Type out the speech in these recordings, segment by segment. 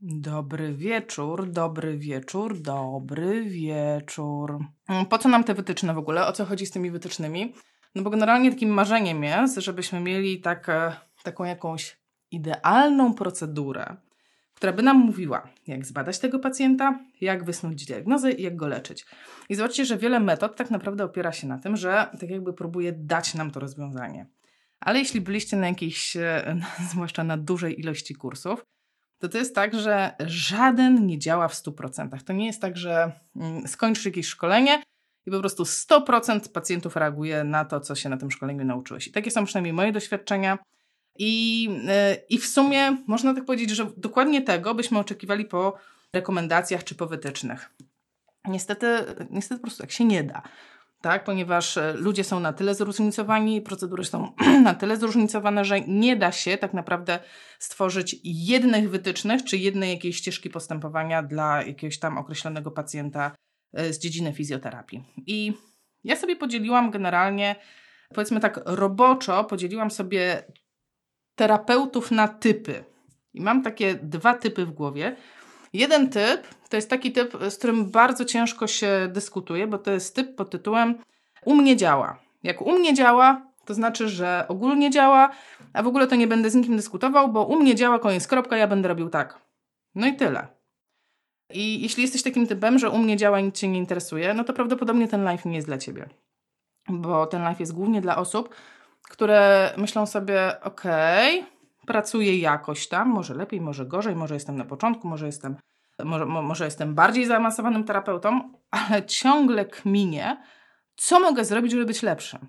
Dobry wieczór, dobry wieczór, dobry wieczór. Mm, po co nam te wytyczne w ogóle? O co chodzi z tymi wytycznymi? No bo generalnie takim marzeniem jest, żebyśmy mieli tak, taką jakąś idealną procedurę, która by nam mówiła, jak zbadać tego pacjenta, jak wysnuć diagnozę i jak go leczyć. I zobaczcie, że wiele metod tak naprawdę opiera się na tym, że tak jakby próbuje dać nam to rozwiązanie. Ale jeśli byliście na jakiejś, e, zwłaszcza na dużej ilości kursów, to to jest tak, że żaden nie działa w 100%. To nie jest tak, że mm, skończysz jakieś szkolenie i po prostu 100% pacjentów reaguje na to, co się na tym szkoleniu nauczyłeś. I takie są przynajmniej moje doświadczenia. I, e, I w sumie można tak powiedzieć, że dokładnie tego byśmy oczekiwali po rekomendacjach czy po wytycznych. Niestety, niestety po prostu tak się nie da. Tak, ponieważ e, ludzie są na tyle zróżnicowani, procedury są na tyle zróżnicowane, że nie da się tak naprawdę stworzyć jednych wytycznych czy jednej jakiejś ścieżki postępowania dla jakiegoś tam określonego pacjenta e, z dziedziny fizjoterapii. I ja sobie podzieliłam generalnie, powiedzmy tak roboczo, podzieliłam sobie terapeutów na typy. I mam takie dwa typy w głowie. Jeden typ to jest taki typ, z którym bardzo ciężko się dyskutuje, bo to jest typ pod tytułem u mnie działa. Jak u mnie działa, to znaczy, że ogólnie działa, a w ogóle to nie będę z nikim dyskutował, bo u mnie działa, koniec, kropka, ja będę robił tak. No i tyle. I jeśli jesteś takim typem, że u mnie działa i nic Cię nie interesuje, no to prawdopodobnie ten live nie jest dla Ciebie. Bo ten live jest głównie dla osób, które myślą sobie, okej, okay, pracuję jakoś tam, może lepiej, może gorzej, może jestem na początku, może jestem, może, może jestem bardziej zaawansowanym terapeutą, ale ciągle kminie, co mogę zrobić, żeby być lepszym.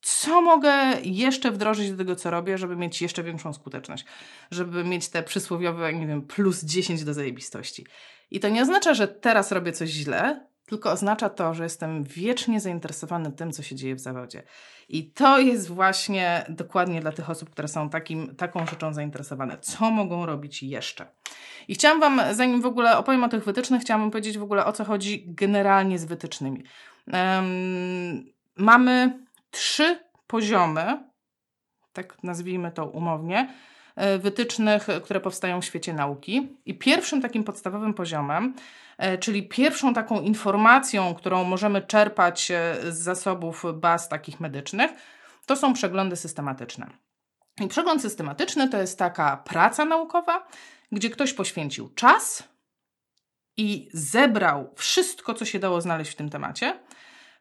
Co mogę jeszcze wdrożyć do tego, co robię, żeby mieć jeszcze większą skuteczność, żeby mieć te przysłowiowe, nie wiem, plus 10 do zajebistości. I to nie oznacza, że teraz robię coś źle, tylko oznacza to, że jestem wiecznie zainteresowany tym, co się dzieje w zawodzie. I to jest właśnie dokładnie dla tych osób, które są takim, taką rzeczą zainteresowane. Co mogą robić jeszcze? I chciałam Wam, zanim w ogóle opowiem o tych wytycznych, chciałam powiedzieć w ogóle o co chodzi generalnie z wytycznymi. Um, mamy trzy poziomy, tak nazwijmy to umownie, wytycznych, które powstają w świecie nauki. I pierwszym takim podstawowym poziomem E, czyli pierwszą taką informacją, którą możemy czerpać e, z zasobów baz takich medycznych, to są przeglądy systematyczne. I przegląd systematyczny to jest taka praca naukowa, gdzie ktoś poświęcił czas i zebrał wszystko, co się dało znaleźć w tym temacie,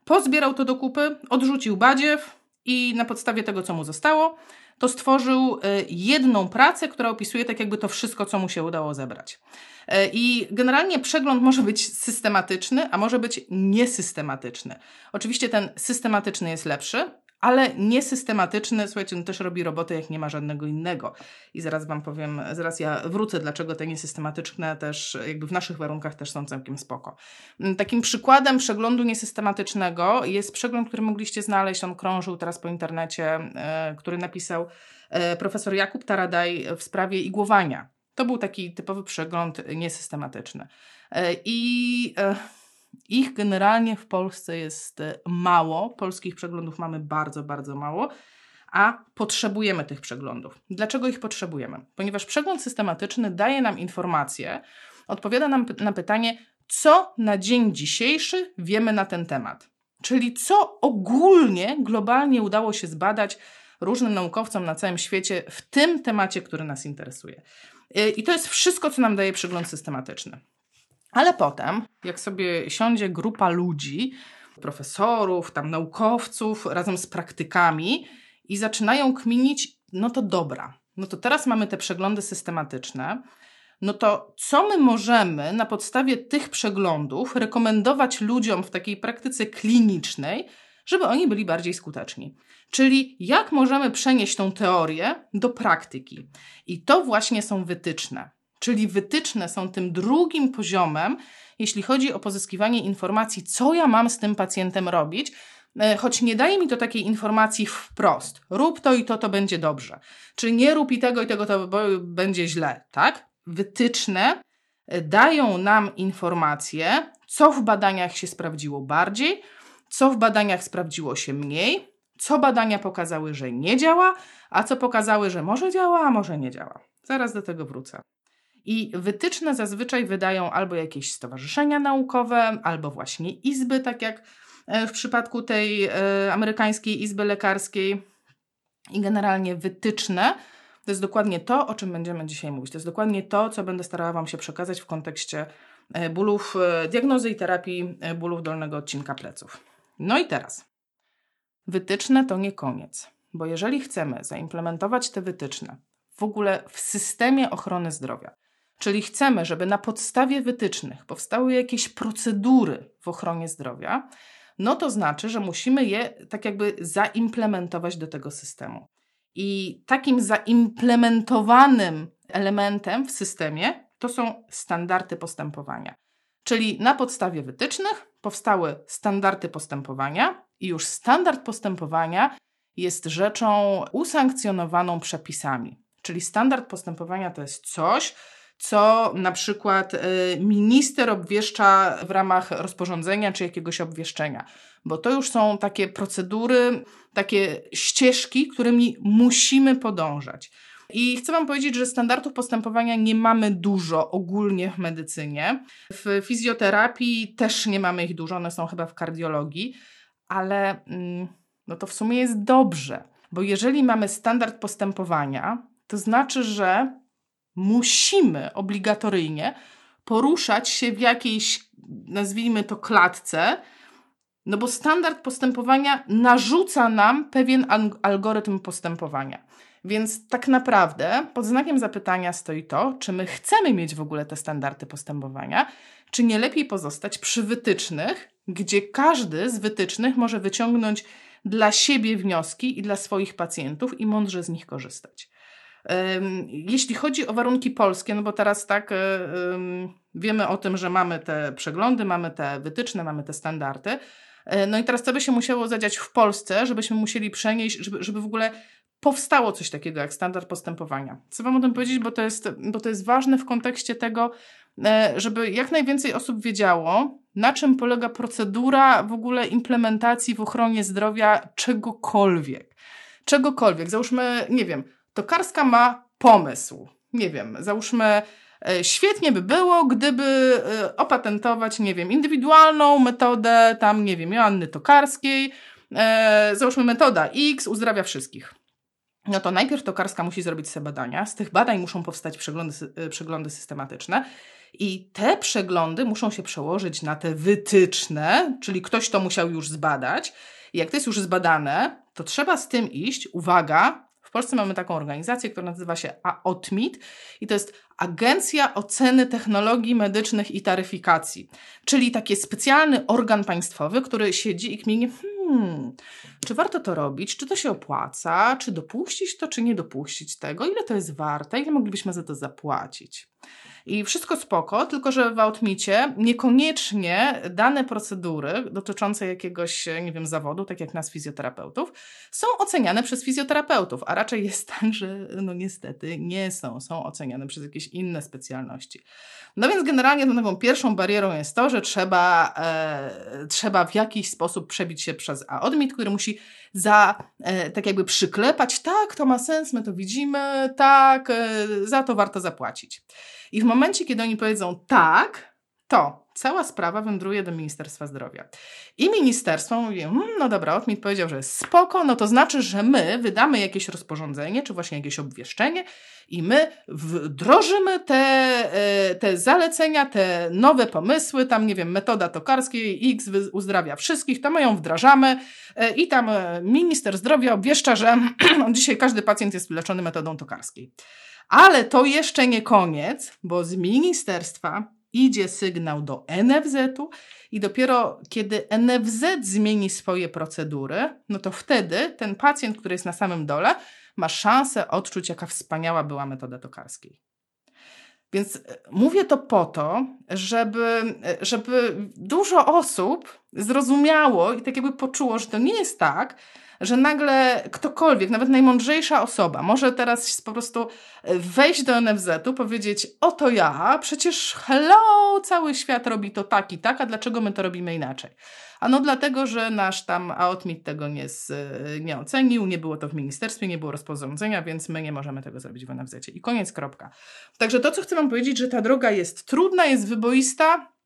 pozbierał to do kupy, odrzucił badziew i na podstawie tego, co mu zostało, to stworzył e, jedną pracę, która opisuje tak jakby to wszystko, co mu się udało zebrać. E, I generalnie przegląd może być systematyczny, a może być niesystematyczny. Oczywiście ten systematyczny jest lepszy, ale niesystematyczny, słuchajcie, on też robi robotę, jak nie ma żadnego innego. I zaraz Wam powiem, zaraz ja wrócę, dlaczego te niesystematyczne też, jakby w naszych warunkach też są całkiem spoko. Mm, takim przykładem przeglądu niesystematycznego jest przegląd, który mogliście znaleźć, on krążył teraz po internecie, e, który napisał e, profesor Jakub Taradaj w sprawie igłowania. To był taki typowy przegląd niesystematyczny. E, I ich generalnie w Polsce jest e, mało. Polskich przeglądów mamy bardzo, bardzo mało, a potrzebujemy tych przeglądów. Dlaczego ich potrzebujemy? Ponieważ przegląd systematyczny daje nam informacje, odpowiada nam na pytanie, co na dzień dzisiejszy wiemy na ten temat. Czyli co ogólnie, globalnie udało się zbadać różnym naukowcom na całym świecie w tym temacie, który nas interesuje. E, I to jest wszystko, co nam daje przegląd systematyczny. Ale potem, jak sobie siądzie grupa ludzi, profesorów, tam naukowców, razem z praktykami i zaczynają kminić, no to dobra, no to teraz mamy te przeglądy systematyczne, no to co my możemy na podstawie tych przeglądów rekomendować ludziom w takiej praktyce klinicznej, żeby oni byli bardziej skuteczni? Czyli jak możemy przenieść tą teorię do praktyki? I to właśnie są wytyczne. Czyli wytyczne są tym drugim poziomem, jeśli chodzi o pozyskiwanie informacji, co ja mam z tym pacjentem robić, e, choć nie daje mi to takiej informacji wprost. Rób to i to, to będzie dobrze. Czy nie rób i tego i tego, to będzie źle, tak? Wytyczne e, dają nam informacje, co w badaniach się sprawdziło bardziej, co w badaniach sprawdziło się mniej, Co badania pokazały, że nie działa, a co pokazały, że może działa, a może nie działa. Zaraz do tego wrócę. I wytyczne zazwyczaj wydają albo jakieś stowarzyszenia naukowe, albo właśnie izby, tak jak e, w przypadku tej e, amerykańskiej izby lekarskiej. I generalnie wytyczne to jest dokładnie to, o czym będziemy dzisiaj mówić. To jest dokładnie to, co będę starała Wam się przekazać w kontekście e, bólów, diagnozy i terapii bólów dolnego odcinka pleców. No i teraz. Wytyczne to nie koniec, bo jeżeli chcemy zaimplementować te wytyczne w ogóle w systemie ochrony zdrowia, czyli chcemy, żeby na podstawie wytycznych powstały jakieś procedury w ochronie zdrowia, no to znaczy, że musimy je tak jakby zaimplementować do tego systemu. I takim zaimplementowanym elementem w systemie to są standardy postępowania. Czyli na podstawie wytycznych powstały standardy postępowania, i już standard postępowania jest rzeczą usankcjonowaną przepisami. Czyli standard postępowania to jest coś, co na przykład y, minister obwieszcza w ramach rozporządzenia czy jakiegoś obwieszczenia, bo to już są takie procedury, takie ścieżki, którymi musimy podążać. I chcę Wam powiedzieć, że standardów postępowania nie mamy dużo ogólnie w medycynie. W fizjoterapii też nie mamy ich dużo, one są chyba w kardiologii, ale mm, no to w sumie jest dobrze, bo jeżeli mamy standard postępowania, to znaczy, że musimy obligatoryjnie poruszać się w jakiejś, nazwijmy to, klatce, no bo standard postępowania narzuca nam pewien algorytm postępowania. Więc tak naprawdę pod znakiem zapytania stoi to, czy my chcemy mieć w ogóle te standardy postępowania, czy nie lepiej pozostać przy wytycznych, gdzie każdy z wytycznych może wyciągnąć dla siebie wnioski i dla swoich pacjentów i mądrze z nich korzystać. Jeśli chodzi o warunki polskie, no bo teraz tak wiemy o tym, że mamy te przeglądy, mamy te wytyczne, mamy te standardy. E, no i teraz co by się musiało zadziać w Polsce, żebyśmy musieli przenieść, żeby, żeby w ogóle powstało coś takiego jak standard postępowania. Chcę Wam o tym powiedzieć, bo to jest, bo to jest ważne w kontekście tego, e, żeby jak najwięcej osób wiedziało, na czym polega procedura w ogóle implementacji w ochronie zdrowia czegokolwiek. Czegokolwiek. Załóżmy, nie wiem, tokarska ma pomysł. Nie wiem, załóżmy, e, świetnie by było, gdyby e, opatentować, nie wiem, indywidualną metodę, tam, nie wiem, Joanny Tokarskiej. Załóżmy, metoda X uzdrawia wszystkich no to najpierw tokarska musi zrobić sobie badania. Z tych badań muszą powstać przeglądy, przeglądy systematyczne. I te przeglądy muszą się przełożyć na te wytyczne, czyli ktoś to musiał już zbadać. I jak to jest już zbadane, to trzeba z tym iść, uwaga, w Polsce mamy taką organizację, która nazywa się AOTMIT i to jest Agencja Oceny Technologii Medycznych i Taryfikacji, czyli taki specjalny organ państwowy, który siedzi i kminie, hmm, czy warto to robić, czy to się opłaca, czy dopuścić to, czy nie dopuścić tego, ile to jest warte, ile moglibyśmy za to zapłacić. I wszystko spoko, tylko że w Outmicie niekoniecznie dane procedury dotyczące jakiegoś, nie wiem, zawodu, tak jak nas fizjoterapeutów, są oceniane przez fizjoterapeutów, a raczej jest tak, że no niestety nie są, są oceniane przez jakieś inne specjalności. No więc generalnie taką pierwszą barierą jest to, że trzeba, e, trzeba w jakiś sposób przebić się przez AODMIT, który musi za, e, tak jakby przyklepać, tak, to ma sens, my to widzimy, tak, e, za to warto zapłacić. I w momencie, kiedy oni powiedzą tak, to cała sprawa wędruje do Ministerstwa Zdrowia. I ministerstwo mówi, hmm, no dobra, Otmit powiedział, że spoko, no to znaczy, że my wydamy jakieś rozporządzenie, czy właśnie jakieś obwieszczenie i my wdrożymy te, e, te zalecenia, te nowe pomysły, tam nie wiem, metoda tokarskiej X uzdrawia wszystkich, to my ją wdrażamy e, i tam e, minister zdrowia obwieszcza, że dzisiaj każdy pacjent jest leczony metodą tokarskiej. Ale to jeszcze nie koniec, bo z ministerstwa idzie sygnał do NFZ-u i dopiero kiedy NFZ zmieni swoje procedury, no to wtedy ten pacjent, który jest na samym dole, ma szansę odczuć, jaka wspaniała była metoda tokarskiej. Więc e, mówię to po to, żeby, e, żeby dużo osób zrozumiało i tak jakby poczuło, że to nie jest tak, że nagle ktokolwiek, nawet najmądrzejsza osoba, może teraz po prostu e, wejść do NFZ-u, powiedzieć: Oto ja, przecież hello, cały świat robi to tak i tak, a dlaczego my to robimy inaczej? Ano dlatego, że nasz tam AOTMIT tego nie, z, nie ocenił, nie było to w ministerstwie, nie było rozporządzenia, więc my nie możemy tego zrobić w NFZ. I koniec, kropka. Także to, co chcę Wam powiedzieć, że ta droga jest trudna, jest wyboista,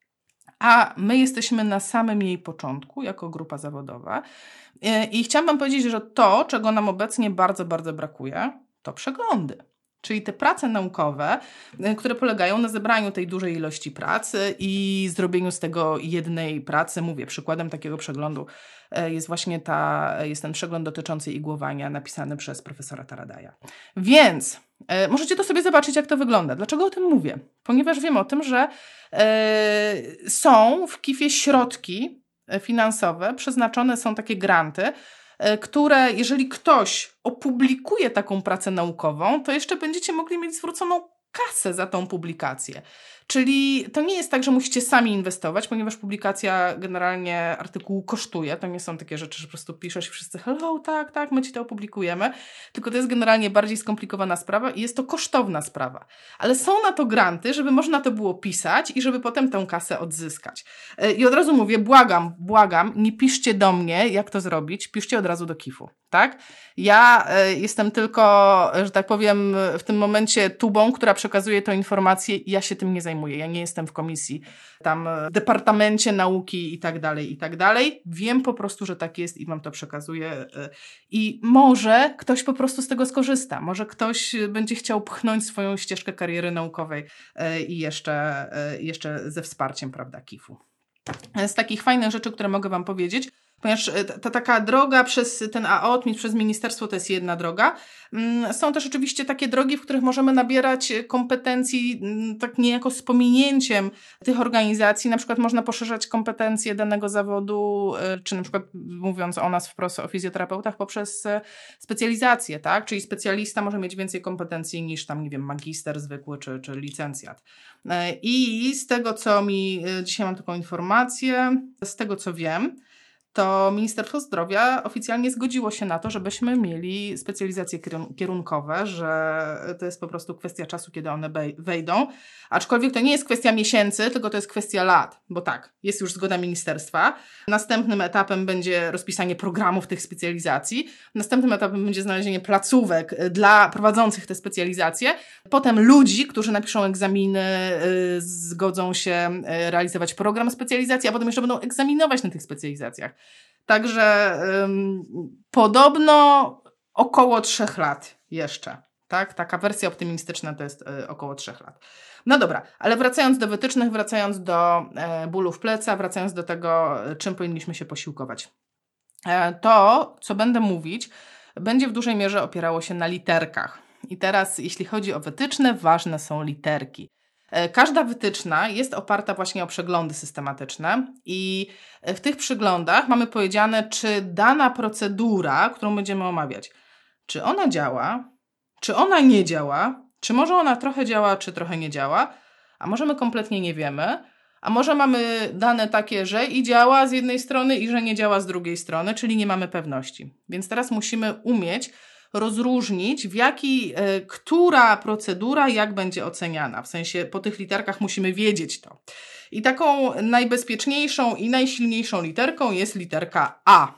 a my jesteśmy na samym jej początku jako grupa zawodowa. E, I chciałam Wam powiedzieć, że to, czego nam obecnie bardzo, bardzo brakuje, to przeglądy. Czyli te prace naukowe, e, które polegają na zebraniu tej dużej ilości pracy i zrobieniu z tego jednej pracy. Mówię, przykładem takiego przeglądu e, jest właśnie ta, jest ten przegląd dotyczący igłowania napisany przez profesora Taradaja. Więc e, możecie to sobie zobaczyć, jak to wygląda. Dlaczego o tym mówię? Ponieważ wiem o tym, że e, są w KIF-ie środki finansowe, przeznaczone są takie granty, E, które jeżeli ktoś opublikuje taką pracę naukową, to jeszcze będziecie mogli mieć zwróconą kasę za tą publikację. Czyli to nie jest tak, że musicie sami inwestować, ponieważ publikacja generalnie artykułu kosztuje. To nie są takie rzeczy, że po prostu piszesz i wszyscy hello, tak, tak, my ci to opublikujemy. Tylko to jest generalnie bardziej skomplikowana sprawa i jest to kosztowna sprawa. Ale są na to granty, żeby można to było pisać i żeby potem tę kasę odzyskać. E, I od razu mówię, błagam, błagam, nie piszcie do mnie, jak to zrobić, piszcie od razu do KIF-u, tak? Ja y, jestem tylko, że tak powiem, w tym momencie tubą, która przekazuje tę informację i ja się tym nie zajmuję. Ja nie jestem w komisji, tam w Departamencie Nauki i tak dalej, i tak dalej. Wiem po prostu, że tak jest i wam to przekazuję. Y, I może ktoś po prostu z tego skorzysta. Może ktoś będzie chciał pchnąć swoją ścieżkę kariery naukowej i jeszcze, jeszcze ze wsparciem, prawda, KIF-u. Z takich fajnych rzeczy, które mogę Wam powiedzieć, ponieważ e, ta, taka droga przez ten AOTMIT, przez ministerstwo to jest jedna droga. Mm, są też oczywiście takie drogi, w których możemy nabierać kompetencji mm, tak niejako z pominięciem tych organizacji. Na przykład można poszerzać kompetencje danego zawodu, e, czy na przykład mówiąc o nas wprost o fizjoterapeutach poprzez e, specjalizację, tak? Czyli specjalista może mieć więcej kompetencji niż tam, nie wiem, magister zwykły czy, czy licencjat. I z tego, co mi, dzisiaj mam taką informację, z tego co wiem, to Ministerstwo Zdrowia oficjalnie zgodziło się na to, żebyśmy mieli specjalizacje kierunkowe, że to jest po prostu kwestia czasu, kiedy one wejdą. Aczkolwiek to nie jest kwestia miesięcy, tylko to jest kwestia lat, bo tak, jest już zgoda ministerstwa. Następnym etapem będzie rozpisanie programów tych specjalizacji. Następnym etapem będzie znalezienie placówek y, dla prowadzących te specjalizacje. Potem ludzi, którzy napiszą egzaminy, y, zgodzą się y, realizować program specjalizacji, a potem jeszcze będą egzaminować na tych specjalizacjach. Także ym, podobno około trzech lat jeszcze. Tak? Taka wersja optymistyczna to jest y, około trzech lat. No dobra, ale wracając do wytycznych, wracając do e, bólów pleca, wracając do tego, czym powinniśmy się posiłkować. E, to, co będę mówić, będzie w dużej mierze opierało się na literkach. I teraz, jeśli chodzi o wytyczne, ważne są literki. E, każda wytyczna jest oparta właśnie o przeglądy systematyczne i w tych przeglądach mamy powiedziane, czy dana procedura, którą będziemy omawiać, czy ona działa, czy ona nie działa, czy może ona trochę działa, czy trochę nie działa, a może my kompletnie nie wiemy, a może mamy dane takie, że i działa z jednej strony i że nie działa z drugiej strony, czyli nie mamy pewności. Więc teraz musimy umieć rozróżnić, w jaki, e, która procedura jak będzie oceniana. W sensie po tych literkach musimy wiedzieć to. I taką najbezpieczniejszą i najsilniejszą literką jest literka A.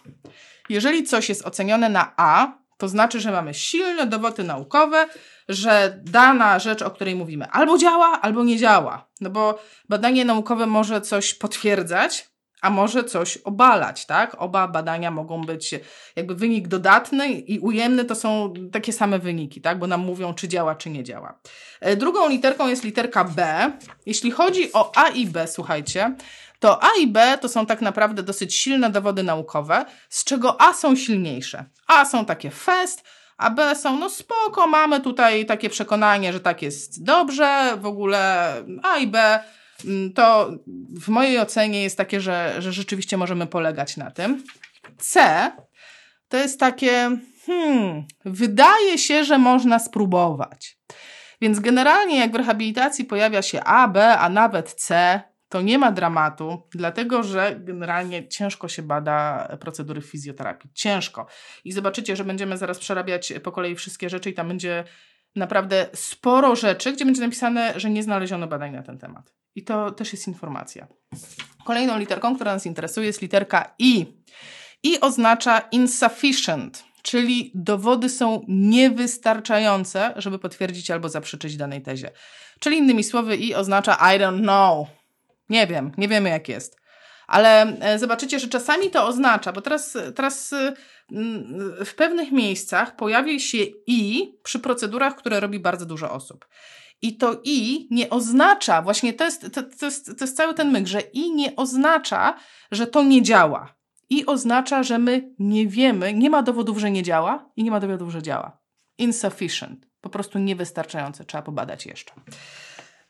Jeżeli coś jest ocenione na A, to znaczy, że mamy silne dowody naukowe, że dana rzecz, o której mówimy, albo działa, albo nie działa. No bo badanie naukowe może coś potwierdzać, a może coś obalać, tak? Oba badania mogą być jakby wynik dodatny i ujemny to są takie same wyniki, tak? Bo nam mówią, czy działa, czy nie działa. E, drugą literką jest literka B. Jeśli chodzi o A i B, słuchajcie, to A i B to są tak naprawdę dosyć silne dowody naukowe, z czego A są silniejsze. A są takie fest, a B są, no spoko, mamy tutaj takie przekonanie, że tak jest dobrze, w ogóle A i B to w mojej ocenie jest takie, że, że rzeczywiście możemy polegać na tym. C to jest takie, hmm, wydaje się, że można spróbować. Więc generalnie jak w rehabilitacji pojawia się A, B, a nawet C, to nie ma dramatu, dlatego że generalnie ciężko się bada procedury fizjoterapii. Ciężko. I zobaczycie, że będziemy zaraz przerabiać po kolei wszystkie rzeczy i tam będzie naprawdę sporo rzeczy, gdzie będzie napisane, że nie znaleziono badań na ten temat. I to też jest informacja. Kolejną literką, która nas interesuje, jest literka I. I oznacza insufficient, czyli dowody są niewystarczające, żeby potwierdzić albo zaprzeczyć danej tezie. Czyli innymi słowy, I oznacza I don't know. Nie wiem, nie wiemy jak jest. Ale e, zobaczycie, że czasami to oznacza, bo teraz, teraz e, w pewnych miejscach pojawi się i przy procedurach, które robi bardzo dużo osób. I to i nie oznacza, właśnie to jest, to, to, jest, to jest cały ten myk, że i nie oznacza, że to nie działa. I oznacza, że my nie wiemy, nie ma dowodów, że nie działa i nie ma dowodów, że działa. Insufficient, po prostu niewystarczające, trzeba pobadać jeszcze.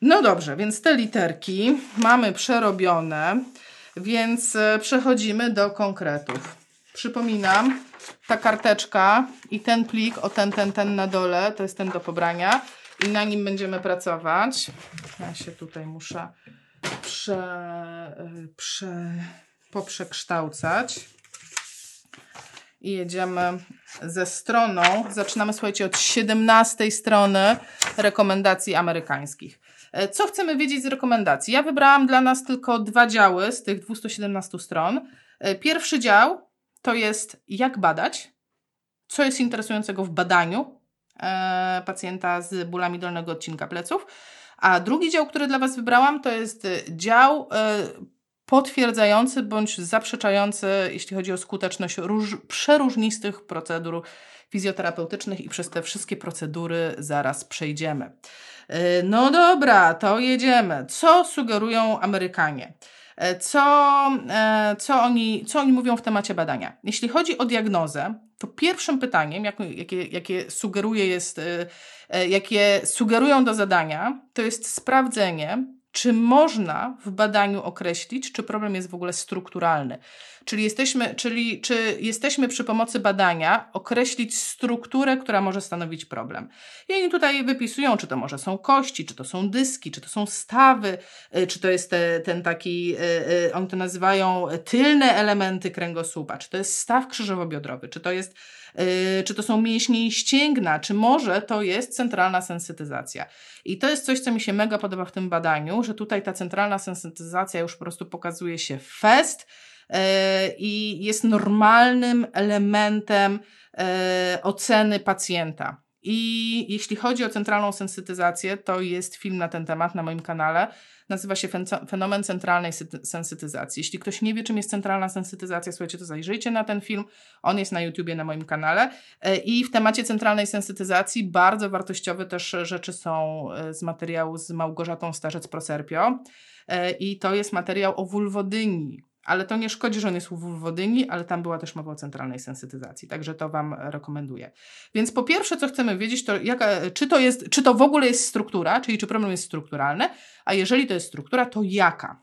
No dobrze, więc te literki mamy przerobione, więc e, przechodzimy do konkretów. Przypominam, ta karteczka i ten plik, o ten, ten, ten na dole, to jest ten do pobrania i na nim będziemy pracować. Ja się tutaj muszę prze, e, prze, poprzekształcać. I jedziemy ze stroną. Zaczynamy, słuchajcie, od 17 strony rekomendacji amerykańskich. E, co chcemy wiedzieć z rekomendacji? Ja wybrałam dla nas tylko dwa działy z tych 217 stron. E, pierwszy dział to jest jak badać, co jest interesującego w badaniu e, pacjenta z bólami dolnego odcinka pleców. A drugi dział, który dla Was wybrałam, to jest dział potwierdzający bądź zaprzeczający, jeśli chodzi o skuteczność róż, przeróżnistych procedur fizjoterapeutycznych i przez te wszystkie procedury zaraz przejdziemy. E, no dobra, to jedziemy. Co sugerują Amerykanie? E, co, e, co, oni, co oni mówią w temacie badania? Jeśli chodzi o diagnozę, to pierwszym pytaniem, jakie, jakie, sugeruje jest, jakie sugerują do zadania, to jest sprawdzenie, czy można w badaniu określić, czy problem jest w ogóle strukturalny. Czyli jesteśmy, czyli czy jesteśmy przy pomocy badania określić strukturę, która może stanowić problem. I oni tutaj wypisują, czy to może są kości, czy to są dyski, czy to są stawy, y, czy to jest te, ten taki, y, y, oni to nazywają tylne elementy kręgosłupa, czy to jest staw krzyżowo-biodrowy, czy to jest czy to są mięśnie i ścięgna, czy może to jest centralna sensytyzacja. I to jest coś, co mi się mega podoba w tym badaniu, że tutaj ta centralna sensytyzacja już po prostu pokazuje się fest, i jest normalnym elementem e, oceny pacjenta. I jeśli chodzi o centralną sensytyzację, to jest film na ten temat na moim kanale. Nazywa się Fenomen centralnej sensytyzacji. Jeśli ktoś nie wie, czym jest centralna sensytyzacja, słuchajcie, to zajrzyjcie na ten film. On jest na YouTubie, na moim kanale. E, I w temacie centralnej sensytyzacji bardzo wartościowe też rzeczy są z materiału z Małgorzatą Starzec-Proserpio. I to jest materiał o wulwodynii ale to nie szkodzi, że on jest w Wodyni, ale tam była też mowa o centralnej sensytyzacji, także to Wam rekomenduję. Więc po pierwsze, co chcemy wiedzieć, to jaka, czy, to jest, czy to w ogóle jest struktura, czyli czy problem jest strukturalny, a jeżeli to jest struktura, to jaka?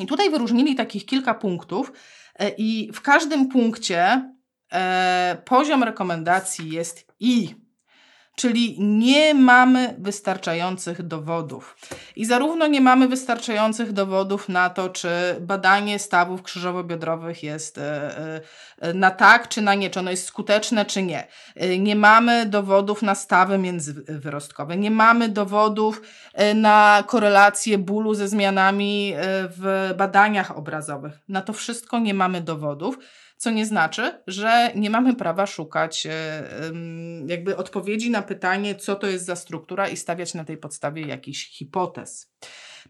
I tutaj wyróżnili takich kilka punktów e, i w każdym punkcie e, poziom rekomendacji jest I czyli nie mamy wystarczających dowodów. I zarówno nie mamy wystarczających dowodów na to, czy badanie stawów krzyżowo-biodrowych jest e, e, na tak, czy na nie, czy ono jest skuteczne, czy nie. E, nie mamy dowodów na stawy międzywyrostkowe, nie mamy dowodów na korelację bólu ze zmianami w badaniach obrazowych. Na to wszystko nie mamy dowodów co nie znaczy, że nie mamy prawa szukać e, jakby odpowiedzi na pytanie, co to jest za struktura i stawiać na tej podstawie jakichś hipotez.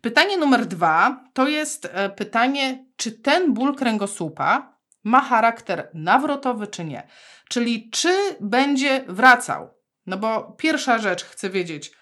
Pytanie numer dwa to jest e, pytanie, czy ten ból kręgosłupa ma charakter nawrotowy, czy nie. Czyli czy będzie wracał. No bo pierwsza rzecz chcę wiedzieć,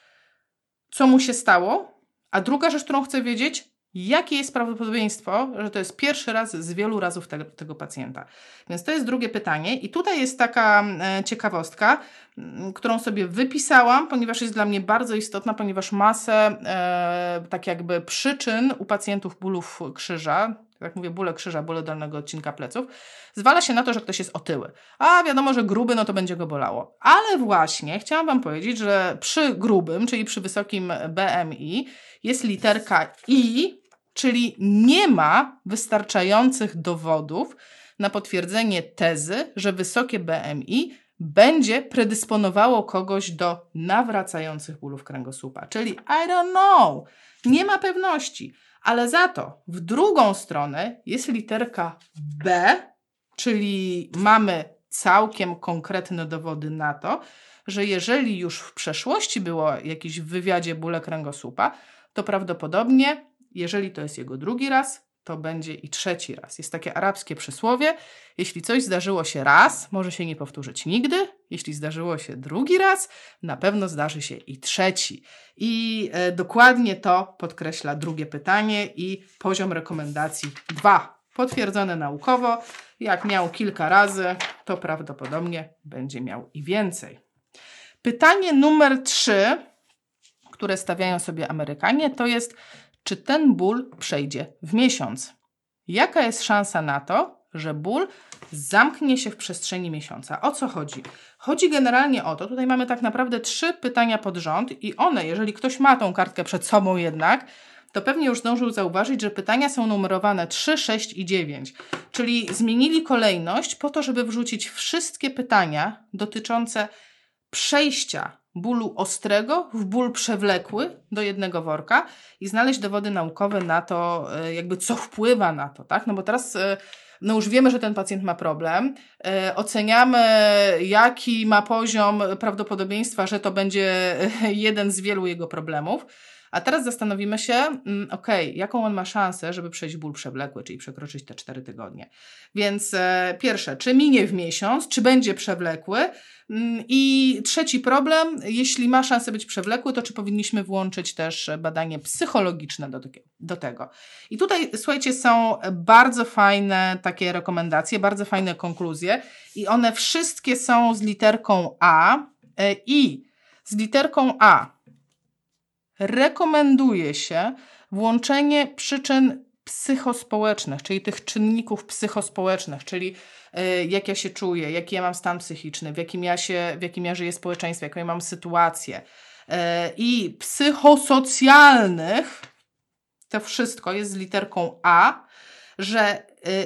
co mu się stało, a druga rzecz, którą chcę wiedzieć, Jakie jest prawdopodobieństwo, że to jest pierwszy raz z wielu razów tego, tego pacjenta? Więc to jest drugie pytanie. I tutaj jest taka e, ciekawostka, m, którą sobie wypisałam, ponieważ jest dla mnie bardzo istotna, ponieważ masę e, tak jakby przyczyn u pacjentów bólów krzyża, jak mówię, bóle krzyża, bóle dolnego odcinka pleców, zwala się na to, że ktoś jest otyły. A wiadomo, że gruby, no to będzie go bolało. Ale właśnie chciałam Wam powiedzieć, że przy grubym, czyli przy wysokim BMI, jest literka I, czyli nie ma wystarczających dowodów na potwierdzenie tezy, że wysokie BMI będzie predysponowało kogoś do nawracających bólów kręgosłupa. Czyli I don't know, nie ma pewności. Ale za to w drugą stronę jest literka B, czyli mamy całkiem konkretne dowody na to, że jeżeli już w przeszłości było jakieś w wywiadzie bóle kręgosłupa, to prawdopodobnie, jeżeli to jest jego drugi raz, to będzie i trzeci raz. Jest takie arabskie przysłowie: jeśli coś zdarzyło się raz, może się nie powtórzyć nigdy. Jeśli zdarzyło się drugi raz, na pewno zdarzy się i trzeci. I e, dokładnie to podkreśla drugie pytanie i poziom rekomendacji 2. Potwierdzone naukowo. Jak miał kilka razy, to prawdopodobnie będzie miał i więcej. Pytanie numer 3, które stawiają sobie Amerykanie, to jest czy ten ból przejdzie w miesiąc. Jaka jest szansa na to, że ból zamknie się w przestrzeni miesiąca? O co chodzi? Chodzi generalnie o to, tutaj mamy tak naprawdę trzy pytania pod rząd i one, jeżeli ktoś ma tą kartkę przed sobą jednak, to pewnie już zdążył zauważyć, że pytania są numerowane 3, 6 i 9. Czyli zmienili kolejność po to, żeby wrzucić wszystkie pytania dotyczące przejścia bólu ostrego w ból przewlekły do jednego worka i znaleźć dowody naukowe na to, e, jakby co wpływa na to, tak? No bo teraz e, no już wiemy, że ten pacjent ma problem, e, oceniamy, jaki ma poziom prawdopodobieństwa, że to będzie jeden z wielu jego problemów. A teraz zastanowimy się, mm, ok, jaką on ma szansę, żeby przejść ból przewlekły, czyli przekroczyć te 4 tygodnie. Więc e, pierwsze, czy minie w miesiąc, czy będzie przewlekły? Mm, I trzeci problem, jeśli ma szansę być przewlekły, to czy powinniśmy włączyć też badanie psychologiczne do, do tego. I tutaj, słuchajcie, są bardzo fajne takie rekomendacje, bardzo fajne konkluzje i one wszystkie są z literką A e, i z literką A rekomenduje się włączenie przyczyn psychospołecznych, czyli tych czynników psychospołecznych, czyli y, jak ja się czuję, jaki ja mam stan psychiczny, w jakim ja, się, w jakim ja żyję społeczeństwie, jaką ja mam sytuację. Y, I psychosocjalnych, to wszystko jest z literką A, że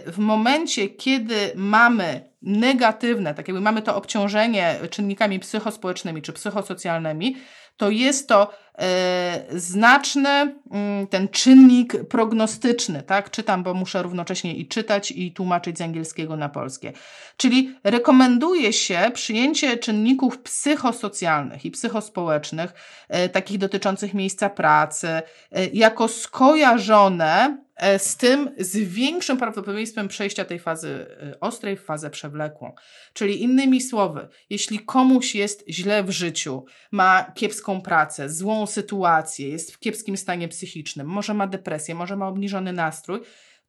y, w momencie, kiedy mamy negatywne, tak jakby mamy to obciążenie czynnikami psychospołecznymi czy psychosocjalnymi, to jest to e, znaczny mm, ten czynnik prognostyczny, tak? Czytam, bo muszę równocześnie i czytać, i tłumaczyć z angielskiego na polskie. Czyli rekomenduje się przyjęcie czynników psychosocjalnych i psychospołecznych, e, takich dotyczących miejsca pracy, e, jako skojarzone z tym z większym prawdopodobieństwem przejścia tej fazy e, ostrej w fazę przewlekłą. Czyli innymi słowy, jeśli komuś jest źle w życiu, ma kiepską pracę, złą sytuację, jest w kiepskim stanie psychicznym, może ma depresję, może ma obniżony nastrój,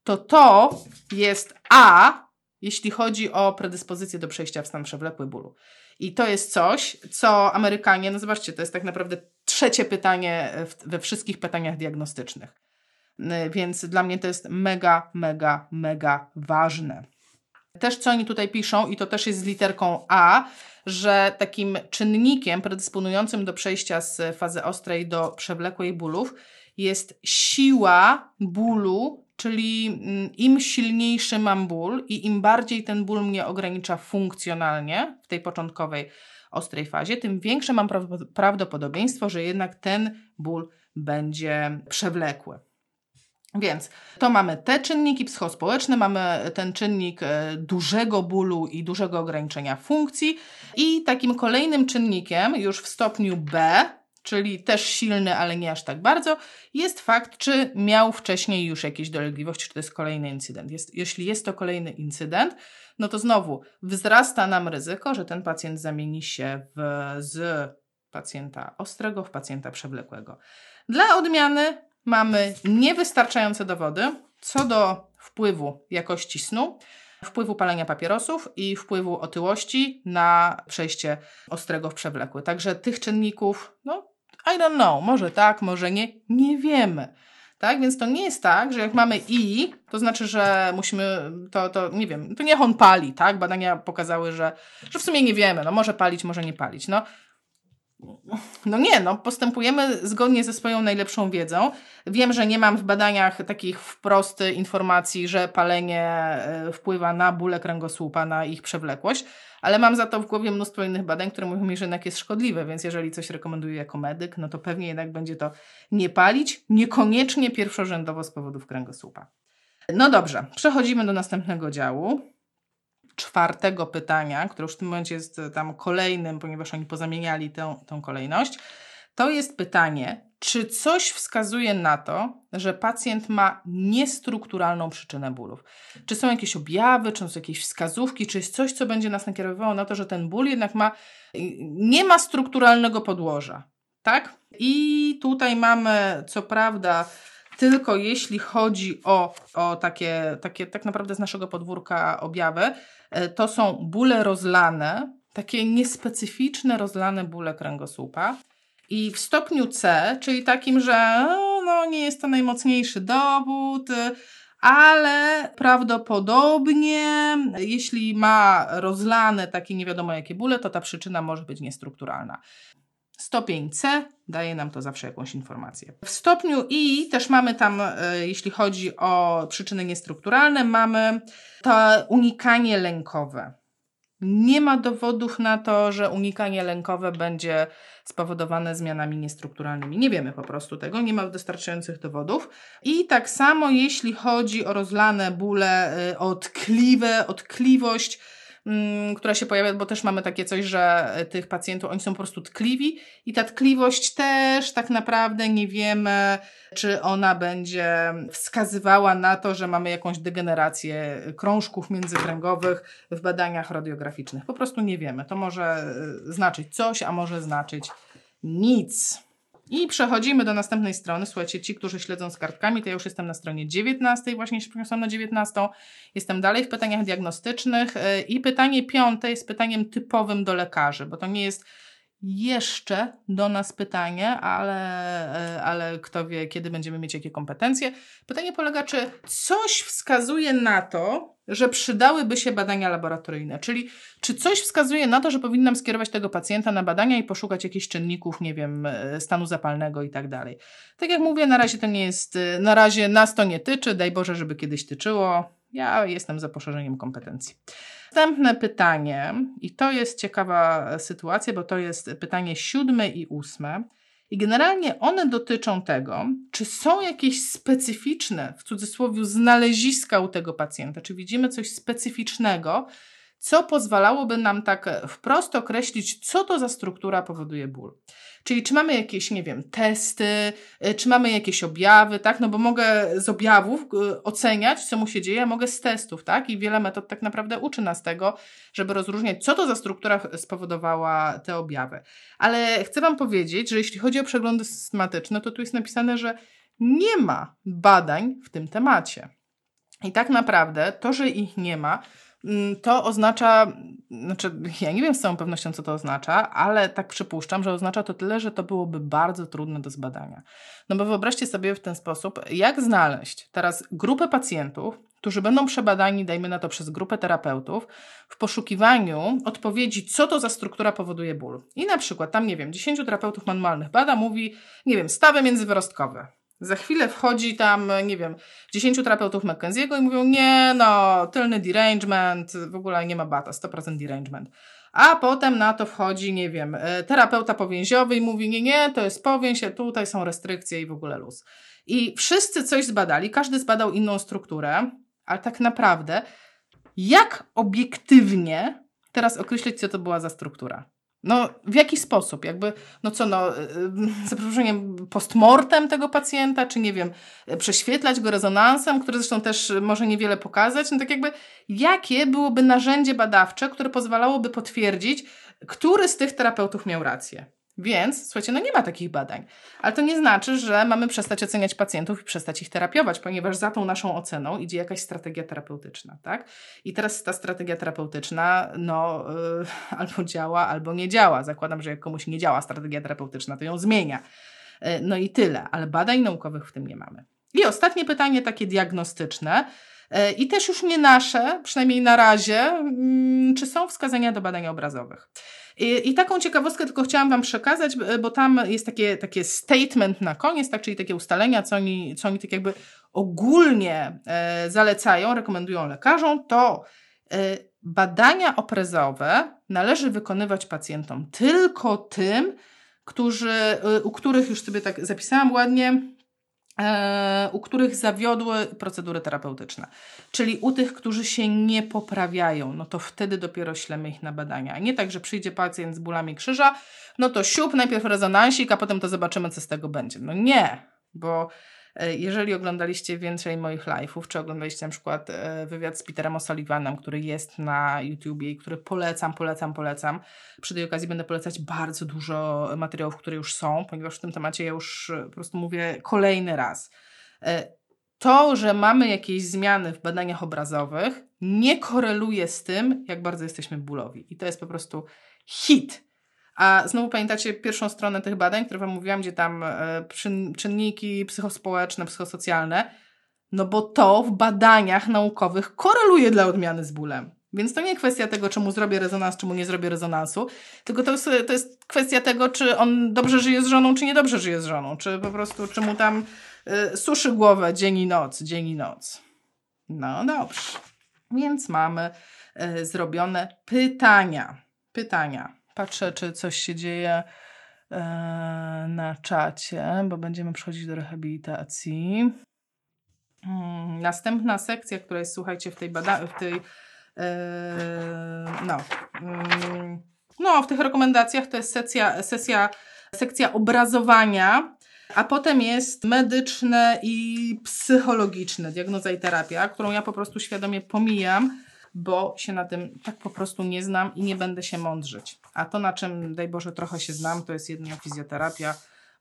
to to jest A, jeśli chodzi o predyspozycję do przejścia w stan przewlekły bólu. I to jest coś, co Amerykanie, no zobaczcie, to jest tak naprawdę trzecie pytanie we wszystkich pytaniach diagnostycznych. Więc dla mnie to jest mega, mega, mega ważne. Też co oni tutaj piszą, i to też jest z literką A, że takim czynnikiem predysponującym do przejścia z fazy ostrej do przewlekłej bólów jest siła bólu, czyli mm, im silniejszy mam ból i im bardziej ten ból mnie ogranicza funkcjonalnie w tej początkowej ostrej fazie, tym większe mam prawdopodobieństwo, że jednak ten ból będzie przewlekły. Więc to mamy te czynniki psychospołeczne, mamy ten czynnik e, dużego bólu i dużego ograniczenia funkcji i takim kolejnym czynnikiem już w stopniu B, czyli też silny, ale nie aż tak bardzo, jest fakt, czy miał wcześniej już jakieś dolegliwości, czy to jest kolejny incydent. Jest, jeśli jest to kolejny incydent, no to znowu wzrasta nam ryzyko, że ten pacjent zamieni się w, z pacjenta ostrego w pacjenta przewlekłego. Dla odmiany mamy niewystarczające dowody co do wpływu jakości snu, wpływu palenia papierosów i wpływu otyłości na przejście ostrego w przewlekły. Także tych czynników, no, I don't know, może tak, może nie, nie wiemy. Tak, więc to nie jest tak, że jak mamy i, to znaczy, że musimy, to, to nie wiem, to niech on pali, tak? Badania pokazały, że, że w sumie nie wiemy, no może palić, może nie palić. No, no nie, no postępujemy zgodnie ze swoją najlepszą wiedzą. Wiem, że nie mam w badaniach takich wprost informacji, że palenie e, wpływa na bóle kręgosłupa, na ich przewlekłość, ale mam za to w głowie mnóstwo innych badań, które mówią mi, że jednak jest szkodliwe, więc jeżeli coś rekomenduję jako medyk, no to pewnie jednak będzie to nie palić, niekoniecznie pierwszorzędowo z powodów kręgosłupa. No dobrze, przechodzimy do następnego działu czwartego pytania, które już w tym momencie jest e, tam kolejnym, ponieważ oni pozamieniali tę, tę kolejność, to jest pytanie, czy coś wskazuje na to, że pacjent ma niestrukturalną przyczynę bólów? Czy są jakieś objawy, czy są jakieś wskazówki, czy jest coś, co będzie nas nakierowywało na to, że ten ból jednak ma, nie ma strukturalnego podłoża, tak? I tutaj mamy, co prawda, tylko jeśli chodzi o, o takie, takie tak naprawdę z naszego podwórka objawy, e, to są bóle rozlane, takie niespecyficzne rozlane bóle kręgosłupa. I w stopniu C, czyli takim, że no, nie jest to najmocniejszy dowód, ale prawdopodobnie, jeśli ma rozlane takie nie wiadomo jakie bóle, to ta przyczyna może być niestrukturalna. Stopień C daje nam to zawsze jakąś informację. W stopniu I też mamy tam, e, jeśli chodzi o przyczyny niestrukturalne, mamy to unikanie lękowe. Nie ma dowodów na to, że unikanie lękowe będzie spowodowane zmianami niestrukturalnymi. Nie wiemy po prostu tego, nie ma wystarczających dowodów. I tak samo jeśli chodzi o rozlane bóle, e, odkliwe, odkliwość, Mm, która się pojawia, bo też mamy takie coś, że tych pacjentów, oni są po prostu tkliwi i ta tkliwość też tak naprawdę nie wiemy, czy ona będzie wskazywała na to, że mamy jakąś degenerację krążków międzykręgowych w badaniach radiograficznych. Po prostu nie wiemy. To może y, znaczyć coś, a może znaczyć nic. I przechodzimy do następnej strony. Słuchajcie, ci, którzy śledzą z kartkami, to ja już jestem na stronie 19, właśnie się przeniosłam na 19. Jestem dalej w pytaniach diagnostycznych y, i pytanie piąte jest pytaniem typowym do lekarzy, bo to nie jest jeszcze do nas pytanie, ale, y, ale kto wie, kiedy będziemy mieć jakie kompetencje. Pytanie polega, czy coś wskazuje na to, że przydałyby się badania laboratoryjne. Czyli czy coś wskazuje na to, że powinnam skierować tego pacjenta na badania i poszukać jakichś czynników, nie wiem, e, stanu zapalnego i tak dalej. Tak jak mówię, na razie to nie jest, e, na razie nas to nie tyczy, daj Boże, żeby kiedyś tyczyło. Ja jestem za poszerzeniem kompetencji. Następne pytanie, i to jest ciekawa sytuacja, bo to jest pytanie siódme i ósme. I generalnie one dotyczą tego, czy są jakieś specyficzne, w cudzysłowie, znaleziska u tego pacjenta, czy widzimy coś specyficznego, co pozwalałoby nam tak wprost określić, co to za struktura powoduje ból. Czyli czy mamy jakieś, nie wiem, testy, y, czy mamy jakieś objawy, tak? No bo mogę z objawów y, oceniać, co mu się dzieje, mogę z testów, tak? I wiele metod tak naprawdę uczy nas tego, żeby rozróżniać, co to za struktura spowodowała te objawy. Ale chcę Wam powiedzieć, że jeśli chodzi o przeglądy systematyczne, to tu jest napisane, że nie ma badań w tym temacie. I tak naprawdę to, że ich nie ma, to oznacza, znaczy ja nie wiem z całą pewnością, co to oznacza, ale tak przypuszczam, że oznacza to tyle, że to byłoby bardzo trudne do zbadania. No bo wyobraźcie sobie w ten sposób, jak znaleźć teraz grupę pacjentów, którzy będą przebadani, dajmy na to przez grupę terapeutów, w poszukiwaniu odpowiedzi, co to za struktura powoduje ból. I na przykład tam, nie wiem, 10 terapeutów manualnych bada, mówi, nie wiem, stawy międzywyrostkowe. Za chwilę wchodzi tam, nie wiem, 10 terapeutów McKenzie'ego i mówią, nie no, tylny derangement, w ogóle nie ma bata, 100% derangement. A potem na to wchodzi, nie wiem, e, terapeuta powięziowy i mówi, nie, nie, to jest powięź, tutaj są restrykcje i w ogóle luz. I wszyscy coś zbadali, każdy zbadał inną strukturę, ale tak naprawdę, jak obiektywnie teraz określić, co to była za struktura? No, w jaki sposób? Jakby, no co, no, y, y, za przeproszeniem, postmortem tego pacjenta, czy nie wiem, prześwietlać go rezonansem, który zresztą też może niewiele pokazać. No tak jakby, jakie byłoby narzędzie badawcze, które pozwalałoby potwierdzić, który z tych terapeutów miał rację? Więc, słuchajcie, no nie ma takich badań. Ale to nie znaczy, że mamy przestać oceniać pacjentów i przestać ich terapiować, ponieważ za tą naszą oceną idzie jakaś strategia terapeutyczna, tak? I teraz ta strategia terapeutyczna, no, yy, albo działa, albo nie działa. Zakładam, że jak komuś nie działa strategia terapeutyczna, to ją zmienia. Yy, no i tyle, ale badań naukowych w tym nie mamy. I ostatnie pytanie, takie diagnostyczne. Yy, I też już nie nasze, przynajmniej na razie, mm, czy są wskazania do badań obrazowych. I, I, taką ciekawostkę tylko chciałam Wam przekazać, bo tam jest takie, takie statement na koniec, tak, czyli takie ustalenia, co oni, co oni tak jakby ogólnie e, zalecają, rekomendują lekarzom, to e, badania oprezowe należy wykonywać pacjentom tylko tym, którzy, e, u których już sobie tak zapisałam ładnie, u których zawiodły procedury terapeutyczne. Czyli u tych, którzy się nie poprawiają, no to wtedy dopiero ślemy ich na badania. A nie tak, że przyjdzie pacjent z bólami krzyża, no to siup, najpierw rezonansik, a potem to zobaczymy, co z tego będzie. No nie, bo E, jeżeli oglądaliście więcej moich live'ów, czy oglądaliście na przykład e, wywiad z Peterem O'Sullivanem, który jest na YouTubie i który polecam, polecam, polecam. Przy tej okazji będę polecać bardzo dużo materiałów, które już są, ponieważ w tym temacie ja już e, po prostu mówię kolejny raz. To, że mamy jakieś zmiany w badaniach obrazowych, nie koreluje z tym, jak bardzo jesteśmy bólowi. I to jest po prostu hit a znowu pamiętacie pierwszą stronę tych badań, które Wam mówiłam, gdzie tam e, czynniki psychospołeczne, psychosocjalne, no bo to w badaniach naukowych koreluje dla odmiany z bólem. Więc to nie kwestia tego, czemu zrobię rezonans, czemu nie zrobię rezonansu, tylko to jest, to jest kwestia tego, czy on dobrze żyje z żoną, czy niedobrze żyje z żoną, czy po prostu, czy mu tam y, suszy głowę dzień i noc, dzień i noc. No dobrze. Więc mamy y, zrobione pytania. Pytania. Patrzę, czy coś się dzieje e, na czacie, bo będziemy przechodzić do rehabilitacji. Hmm, następna sekcja, która jest, słuchajcie, w tej bada- w tej e, no, mm, no, w tych rekomendacjach to jest sesja, sesja, sekcja obrazowania, a potem jest medyczne i psychologiczne, diagnoza i terapia, którą ja po prostu świadomie pomijam, bo się na tym tak po prostu nie znam i nie będę się mądrzyć. A to, na czym, daj Boże, trochę się znam, to jest jedynie fizjoterapia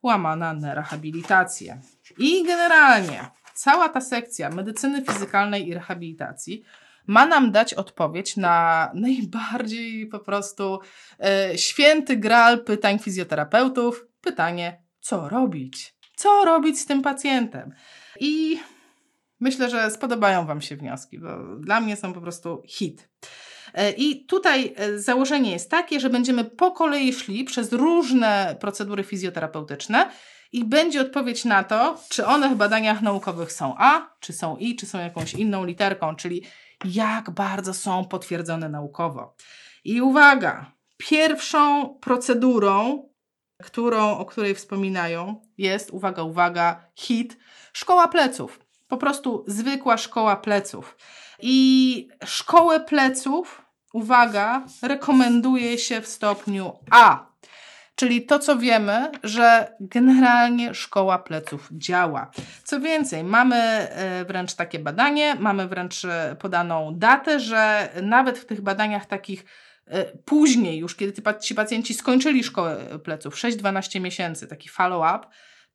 łamana na rehabilitację. I generalnie cała ta sekcja medycyny fizykalnej i rehabilitacji ma nam dać odpowiedź na najbardziej po prostu e, święty gral pytań fizjoterapeutów. Pytanie, co robić? Co robić z tym pacjentem? I Myślę, że spodobają Wam się wnioski, bo dla mnie są po prostu hit. E, I tutaj e, założenie jest takie, że będziemy po kolei szli przez różne procedury fizjoterapeutyczne i będzie odpowiedź na to, czy one w badaniach naukowych są A, czy są I, czy są jakąś inną literką, czyli jak bardzo są potwierdzone naukowo. I uwaga, pierwszą procedurą, którą, o której wspominają, jest, uwaga, uwaga, hit, szkoła pleców po prostu zwykła szkoła pleców. I szkołę pleców, uwaga, rekomenduje się w stopniu A. Czyli to, co wiemy, że generalnie szkoła pleców działa. Co więcej, mamy e, wręcz takie badanie, mamy wręcz e, podaną datę, że nawet w tych badaniach takich e, później, już kiedy ci pacjenci skończyli szkołę pleców, 6-12 miesięcy, taki follow-up,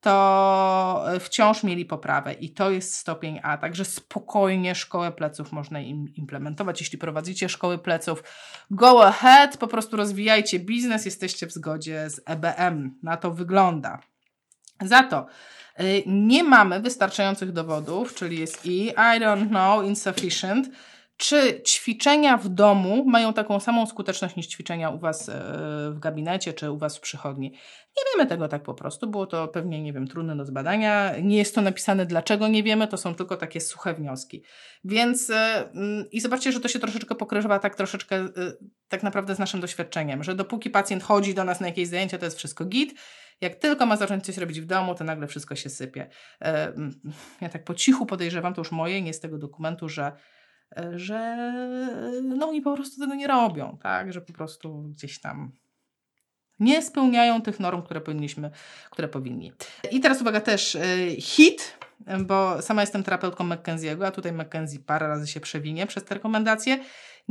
to wciąż mieli poprawę i to jest stopień A. Także spokojnie szkołę pleców można im implementować. Jeśli prowadzicie szkoły pleców, go ahead, po prostu rozwijajcie biznes, jesteście w zgodzie z EBM. Na to wygląda. Za to y, nie mamy wystarczających dowodów, czyli jest i I don't know, insufficient, czy ćwiczenia w domu mają taką samą skuteczność niż ćwiczenia u Was e, w gabinecie czy u Was w przychodni? Nie wiemy tego tak po prostu. Było to pewnie, nie wiem, trudne do zbadania. Nie jest to napisane, dlaczego nie wiemy, to są tylko takie suche wnioski. Więc e, mm, i zobaczcie, że to się troszeczkę pokrywa tak troszeczkę e, tak naprawdę z naszym doświadczeniem, że dopóki pacjent chodzi do nas na jakieś zajęcia, to jest wszystko git. Jak tylko ma zacząć coś robić w domu, to nagle wszystko się sypie. Mm, ja tak po cichu podejrzewam, to już moje, nie z tego dokumentu, że że no oni po prostu tego nie robią, tak, że po prostu gdzieś tam nie spełniają tych norm, które powinniśmy, które powinni. I teraz uwaga też y, hit, bo sama jestem terapeutką McKenzie'ego, a tutaj McKenzie parę razy się przewinie przez te rekomendacje.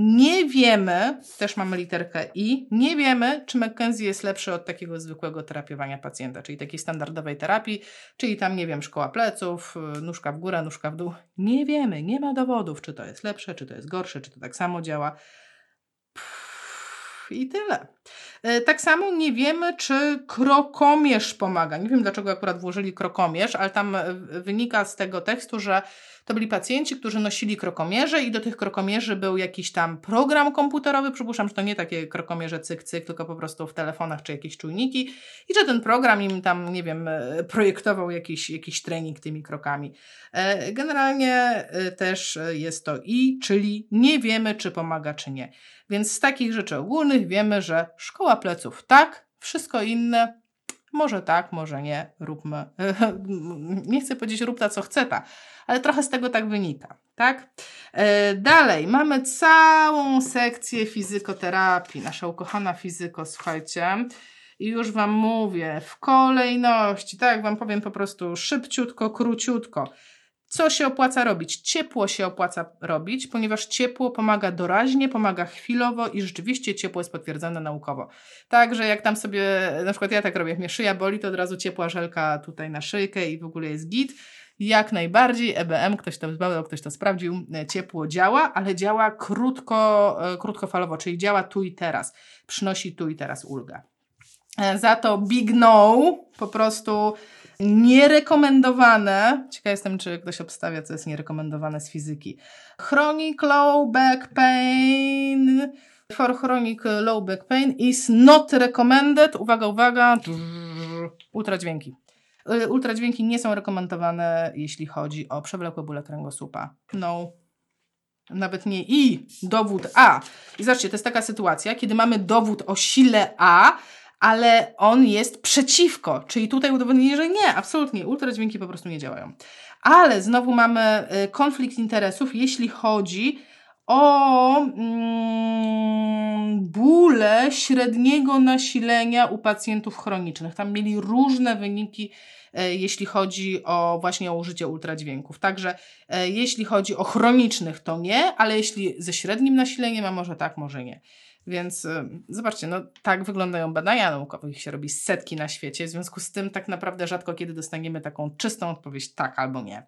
Nie wiemy, też mamy literkę I, nie wiemy, czy McKenzie jest lepszy od takiego zwykłego terapiowania pacjenta, czyli takiej standardowej terapii, czyli tam, nie wiem, szkoła pleców, nóżka w górę, nóżka w dół. Nie wiemy, nie ma dowodów, czy to jest lepsze, czy to jest gorsze, czy to tak samo działa. I tyle. E, tak samo nie wiemy, czy krokomierz pomaga. Nie wiem, dlaczego akurat włożyli krokomierz, ale tam e, wynika z tego tekstu, że to byli pacjenci, którzy nosili krokomierze i do tych krokomierzy był jakiś tam program komputerowy. Przypuszczam, że to nie takie krokomierze cyk-cyk, tylko po prostu w telefonach czy jakieś czujniki. I że ten program im tam, nie wiem, e, projektował jakiś, jakiś trening tymi krokami. Generalnie też jest to i, czyli nie wiemy, czy pomaga, czy nie. Więc z takich rzeczy ogólnych wiemy, że szkoła pleców tak, wszystko inne może tak, może nie, róbmy. nie chcę powiedzieć rób ta co chce ta, ale trochę z tego tak wynika, tak? E, dalej, mamy całą sekcję fizykoterapii, nasza ukochana fizyko, słuchajcie. I już Wam mówię w kolejności, tak Wam powiem po prostu szybciutko, króciutko. Co się opłaca robić? Ciepło się opłaca robić, ponieważ ciepło pomaga doraźnie, pomaga chwilowo i rzeczywiście ciepło jest potwierdzone naukowo. Także jak tam sobie, na przykład ja tak robię, jak mnie szyja boli, to od razu ciepła żelka tutaj na szyjkę i w ogóle jest git. Jak najbardziej EBM, ktoś to zbadał, ktoś to sprawdził, ciepło działa, ale działa krótko, e, krótkofalowo, czyli działa tu i teraz, przynosi tu i teraz ulgę. E, za to big no, po prostu Nierekomendowane, ciekaw jestem, czy ktoś obstawia, co jest nierekomendowane z fizyki. Chronic low back pain for chronic low back pain is not recommended. Uwaga, uwaga. Ultradźwięki. Y, ultradźwięki nie są rekomendowane, jeśli chodzi o przewlekłe bóle kręgosłupa. No. Nawet nie i, dowód A. I zobaczcie, to jest taka sytuacja, kiedy mamy dowód o sile A, ale on jest przeciwko. Czyli tutaj udowodnili, że nie, absolutnie, ultradźwięki po prostu nie działają. Ale znowu mamy y, konflikt interesów, jeśli chodzi o mm, bóle średniego nasilenia u pacjentów chronicznych. Tam mieli różne wyniki, e, jeśli chodzi o właśnie o użycie ultradźwięków. Także e, jeśli chodzi o chronicznych, to nie, ale jeśli ze średnim nasileniem, a może tak, może nie. Więc y, zobaczcie, no tak wyglądają badania naukowe, ich się robi setki na świecie, w związku z tym tak naprawdę rzadko kiedy dostaniemy taką czystą odpowiedź tak albo nie.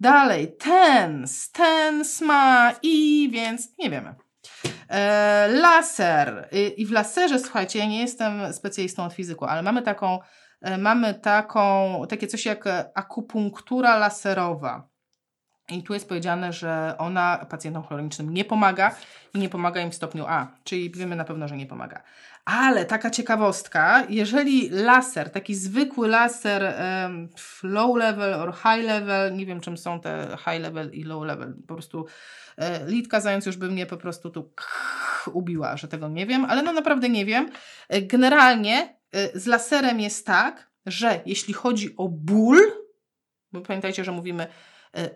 Dalej, TENS, TENS ma i, więc nie wiemy. E, laser. I, I w laserze, słuchajcie, ja nie jestem specjalistą od fizyku, ale mamy taką, e, mamy taką, takie coś jak akupunktura laserowa. I tu jest powiedziane, że ona pacjentom chronicznym nie pomaga i nie pomaga im w stopniu A, czyli wiemy na pewno, że nie pomaga. Ale taka ciekawostka, jeżeli laser, taki zwykły laser um, low level or high level, nie wiem czym są te high level i low level, po prostu e, litka zając już by mnie po prostu tu ubiła, że tego nie wiem, ale no naprawdę nie wiem. E, generalnie e, z laserem jest tak, że jeśli chodzi o ból, bo pamiętajcie, że mówimy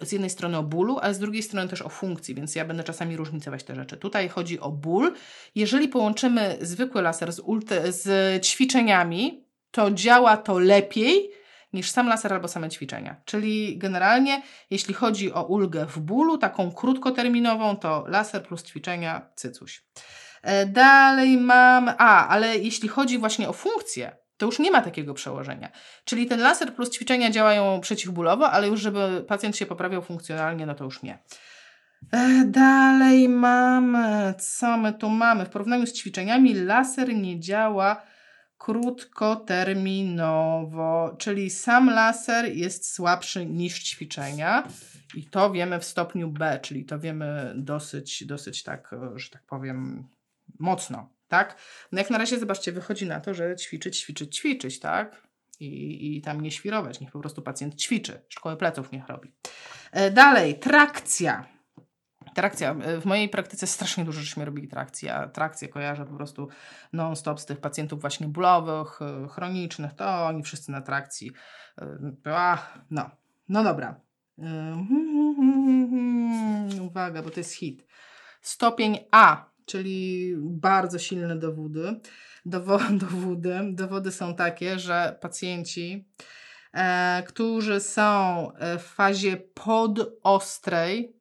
z jednej strony o bólu, ale z drugiej strony też o funkcji, więc ja będę czasami różnicować te rzeczy. Tutaj chodzi o ból. Jeżeli połączymy zwykły laser z, z ćwiczeniami, to działa to lepiej niż sam laser albo same ćwiczenia. Czyli generalnie, jeśli chodzi o ulgę w bólu, taką krótkoterminową, to laser plus ćwiczenia, cycuś. E, dalej mam, a, ale jeśli chodzi właśnie o funkcję, to już nie ma takiego przełożenia. Czyli ten laser plus ćwiczenia działają przeciwbólowo, ale już żeby pacjent się poprawiał funkcjonalnie, no to już nie. Dalej mamy, co my tu mamy? W porównaniu z ćwiczeniami laser nie działa krótkoterminowo, czyli sam laser jest słabszy niż ćwiczenia i to wiemy w stopniu B, czyli to wiemy dosyć, dosyć tak, że tak powiem, mocno tak? No jak na razie, zobaczcie, wychodzi na to, że ćwiczyć, ćwiczyć, ćwiczyć, tak? I, i tam nie świrować, niech po prostu pacjent ćwiczy. Szkoły pleców niech robi. E, dalej, trakcja. Trakcja. E, w mojej praktyce strasznie dużo żeśmy robili trakcji, a trakcję kojarzę po prostu non-stop z tych pacjentów właśnie bólowych, e, chronicznych, to oni wszyscy na trakcji. A, no, no dobra. Uwaga, bo to jest hit. Stopień A czyli bardzo silne dowody. Dowo dowody. Dowody są takie, że pacjenci, e, którzy są e, w fazie podostrej,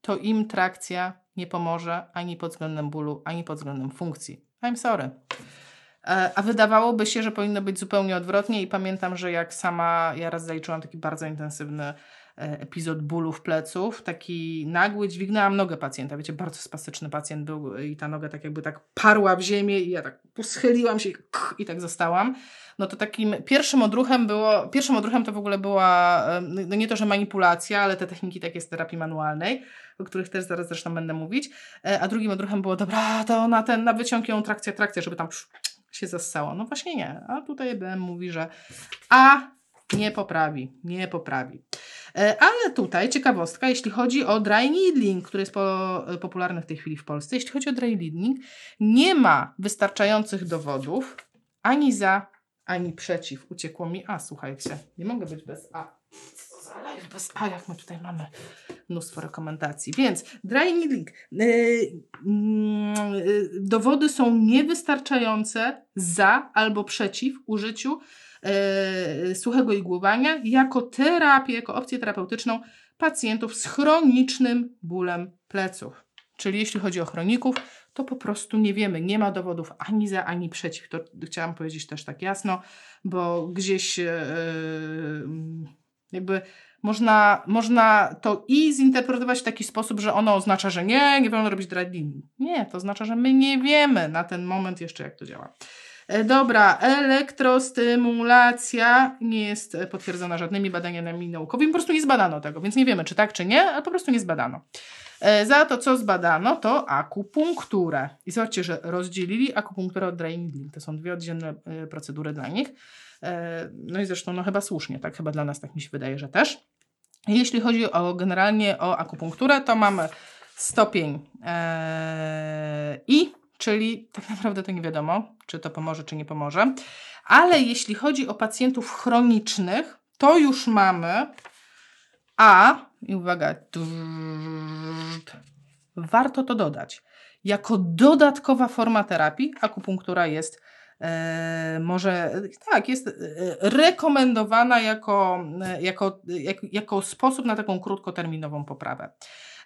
to im trakcja nie pomoże ani pod względem bólu, ani pod względem funkcji. I'm sorry. E, a wydawałoby się, że powinno być zupełnie odwrotnie i pamiętam, że jak sama, ja raz zaliczyłam taki bardzo intensywny epizod bólów pleców, taki nagły, dźwignęłam nogę pacjenta, wiecie, bardzo spastyczny pacjent był i ta noga tak jakby tak parła w ziemię i ja tak poschyliłam się i, tak zostałam. No to takim pierwszym odruchem było, pierwszym odruchem to w ogóle była, no nie to, że manipulacja, ale te techniki takie z terapii manualnej, o których też zaraz zresztą będę mówić, e, a drugim odruchem było, dobra, to na ten, na wyciąg ją trakcja, trakcja, żeby tam się zassało. No właśnie nie, a tutaj BM mówi, że a nie poprawi, nie poprawi. E, ale tutaj ciekawostka, jeśli chodzi o dry needling, który jest po, popularny w tej chwili w Polsce, jeśli chodzi o dry needling, nie ma wystarczających dowodów ani za, ani przeciw. Uciekło mi A, słuchajcie, nie mogę być bez A. Co za bez A, jak my tutaj mamy mnóstwo rekomendacji. Więc dry needling. Yy, yy, dowody są niewystarczające za albo przeciw użyciu e, suchego igłowania jako terapię, jako opcję terapeutyczną pacjentów z chronicznym bólem pleców. Czyli jeśli chodzi o chroników, to po prostu nie wiemy, nie ma dowodów ani za, ani przeciw. To chciałam powiedzieć też tak jasno, bo gdzieś yy, jakby można, można to i zinterpretować w taki sposób, że ono oznacza, że nie, nie wolno robić dry Nie, to oznacza, że my nie wiemy na ten moment jeszcze, jak to działa. E, dobra, elektrostymulacja nie jest potwierdzona żadnymi badaniami naukowymi, po prostu nie zbadano tego, więc nie wiemy, czy tak, czy nie, ale po prostu nie zbadano. E, za to, co zbadano, to akupunkturę. I zobaczcie, że rozdzielili akupunkturę od dry To są dwie oddzielne e, procedury dla nich. No i zresztą, no chyba słusznie, tak? Chyba dla nas tak mi się wydaje, że też. Jeśli chodzi o generalnie o akupunkturę, to mamy stopień I czyli tak naprawdę to nie wiadomo, czy to pomoże, czy nie pomoże. Ale jeśli chodzi o pacjentów chronicznych, to już mamy A, i uwaga, warto to dodać. Jako dodatkowa forma terapii akupunktura jest e, może tak, jest e, rekomendowana jako, e, jako, jako, jako sposób na taką krótkoterminową poprawę.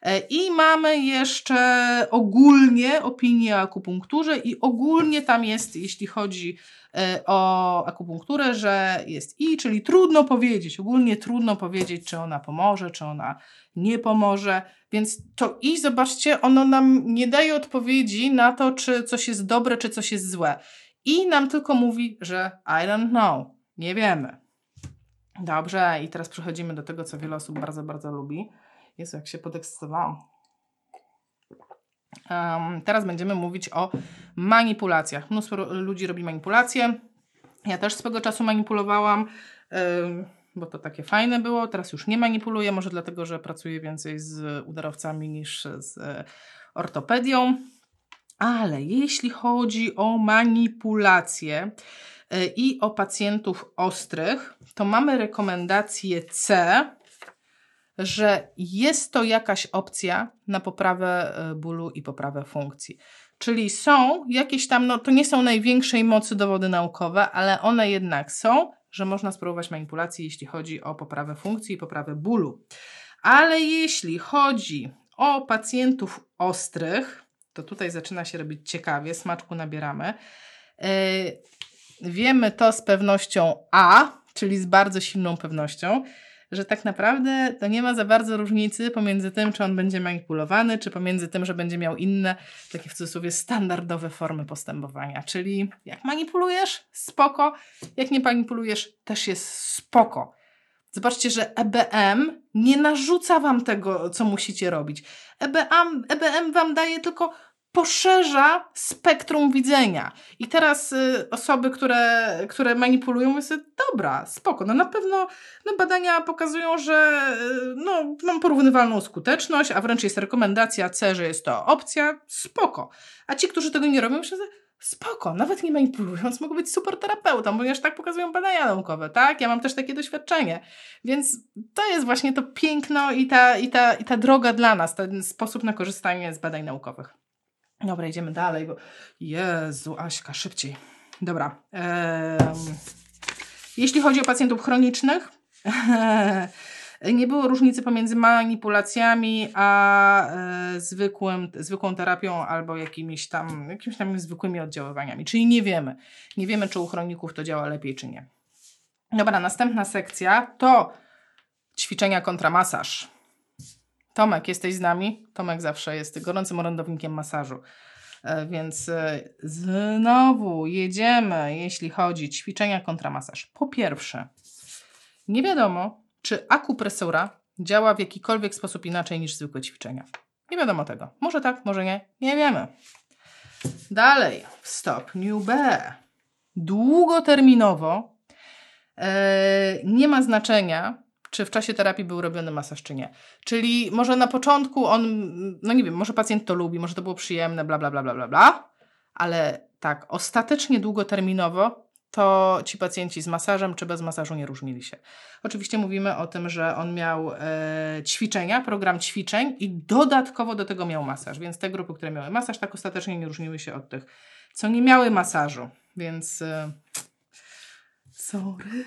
E, I mamy jeszcze ogólnie opinię o akupunkturze i ogólnie tam jest, jeśli chodzi e, o akupunkturę, że jest i, czyli trudno powiedzieć, ogólnie trudno powiedzieć, czy ona pomoże, czy ona nie pomoże. Więc to i zobaczcie, ono nam nie daje odpowiedzi na to, czy coś jest dobre, czy coś jest złe. I nam tylko mówi, że I don't know, nie wiemy. Dobrze, i teraz przechodzimy do tego, co wiele osób bardzo, bardzo lubi Jezu, jak się podekscytowałam. Um, teraz będziemy mówić o manipulacjach. Mnóstwo ludzi robi manipulacje. Ja też swego czasu manipulowałam, um, bo to takie fajne było. Teraz już nie manipuluję, może dlatego, że pracuję więcej z udarowcami niż z e, ortopedią. Ale jeśli chodzi o manipulacje e, i o pacjentów ostrych, to mamy rekomendację C, że jest to jakaś opcja na poprawę e, bólu i poprawę funkcji. Czyli są jakieś tam, no to nie są największej mocy dowody naukowe, ale one jednak są, że można spróbować manipulacji, jeśli chodzi o poprawę funkcji i poprawę bólu. Ale jeśli chodzi o pacjentów ostrych, to tutaj zaczyna się robić ciekawie, smaczku nabieramy. Yy, wiemy to z pewnością A, czyli z bardzo silną pewnością, że tak naprawdę to nie ma za bardzo różnicy pomiędzy tym, czy on będzie manipulowany, czy pomiędzy tym, że będzie miał inne, takie w cudzysłowie, standardowe formy postępowania. Czyli jak manipulujesz, spoko, jak nie manipulujesz, też jest spoko. Zobaczcie, że EBM nie narzuca wam tego, co musicie robić. EBM, EBM wam daje tylko poszerza spektrum widzenia. I teraz y, osoby, które, które manipulują, sobie, dobra, spoko, no na pewno no badania pokazują, że y, no, mam porównywalną skuteczność, a wręcz jest rekomendacja C, że jest to opcja, spoko. A ci, którzy tego nie robią, myślą, że spoko, nawet nie manipulując, mogą być super terapeutą, ponieważ tak pokazują badania naukowe, tak? Ja mam też takie doświadczenie. Więc to jest właśnie to piękno i ta, i ta, i ta droga dla nas, ten sposób na korzystanie z badań naukowych. Dobra, idziemy dalej, bo Jezu, Aśka, szybciej. Dobra. jeśli chodzi o pacjentów chronicznych, nie było różnicy pomiędzy manipulacjami a e, zwykłym, zwykłą terapią albo jakimiś tam, jakimiś tam zwykłymi oddziaływaniami. Czyli nie wiemy. Nie wiemy, czy u chroników to działa lepiej, czy nie. Dobra, następna sekcja to ćwiczenia kontra masaż. Tomek, jesteś z nami? Tomek zawsze jest gorącym orędownikiem masażu. E, więc e, znowu jedziemy, jeśli chodzi ćwiczenia kontra masaż. Po pierwsze, nie wiadomo, czy akupresura działa w jakikolwiek sposób inaczej niż zwykłe ćwiczenia. Nie wiadomo tego. Może tak, może nie. Nie wiemy. Dalej, w stopniu B. Długoterminowo e, nie ma znaczenia, czy w czasie terapii był robiony masaż, czy nie. Czyli może na początku on, no nie wiem, może pacjent to lubi, może to było przyjemne, bla, bla, bla, bla, bla, bla, ale tak, ostatecznie długoterminowo to ci pacjenci z masażem czy bez masażu nie różnili się. Oczywiście mówimy o tym, że on miał e, ćwiczenia, program ćwiczeń i dodatkowo do tego miał masaż, więc te grupy, które miały masaż, tak ostatecznie nie różniły się od tych, co nie miały masażu, więc e, sorry.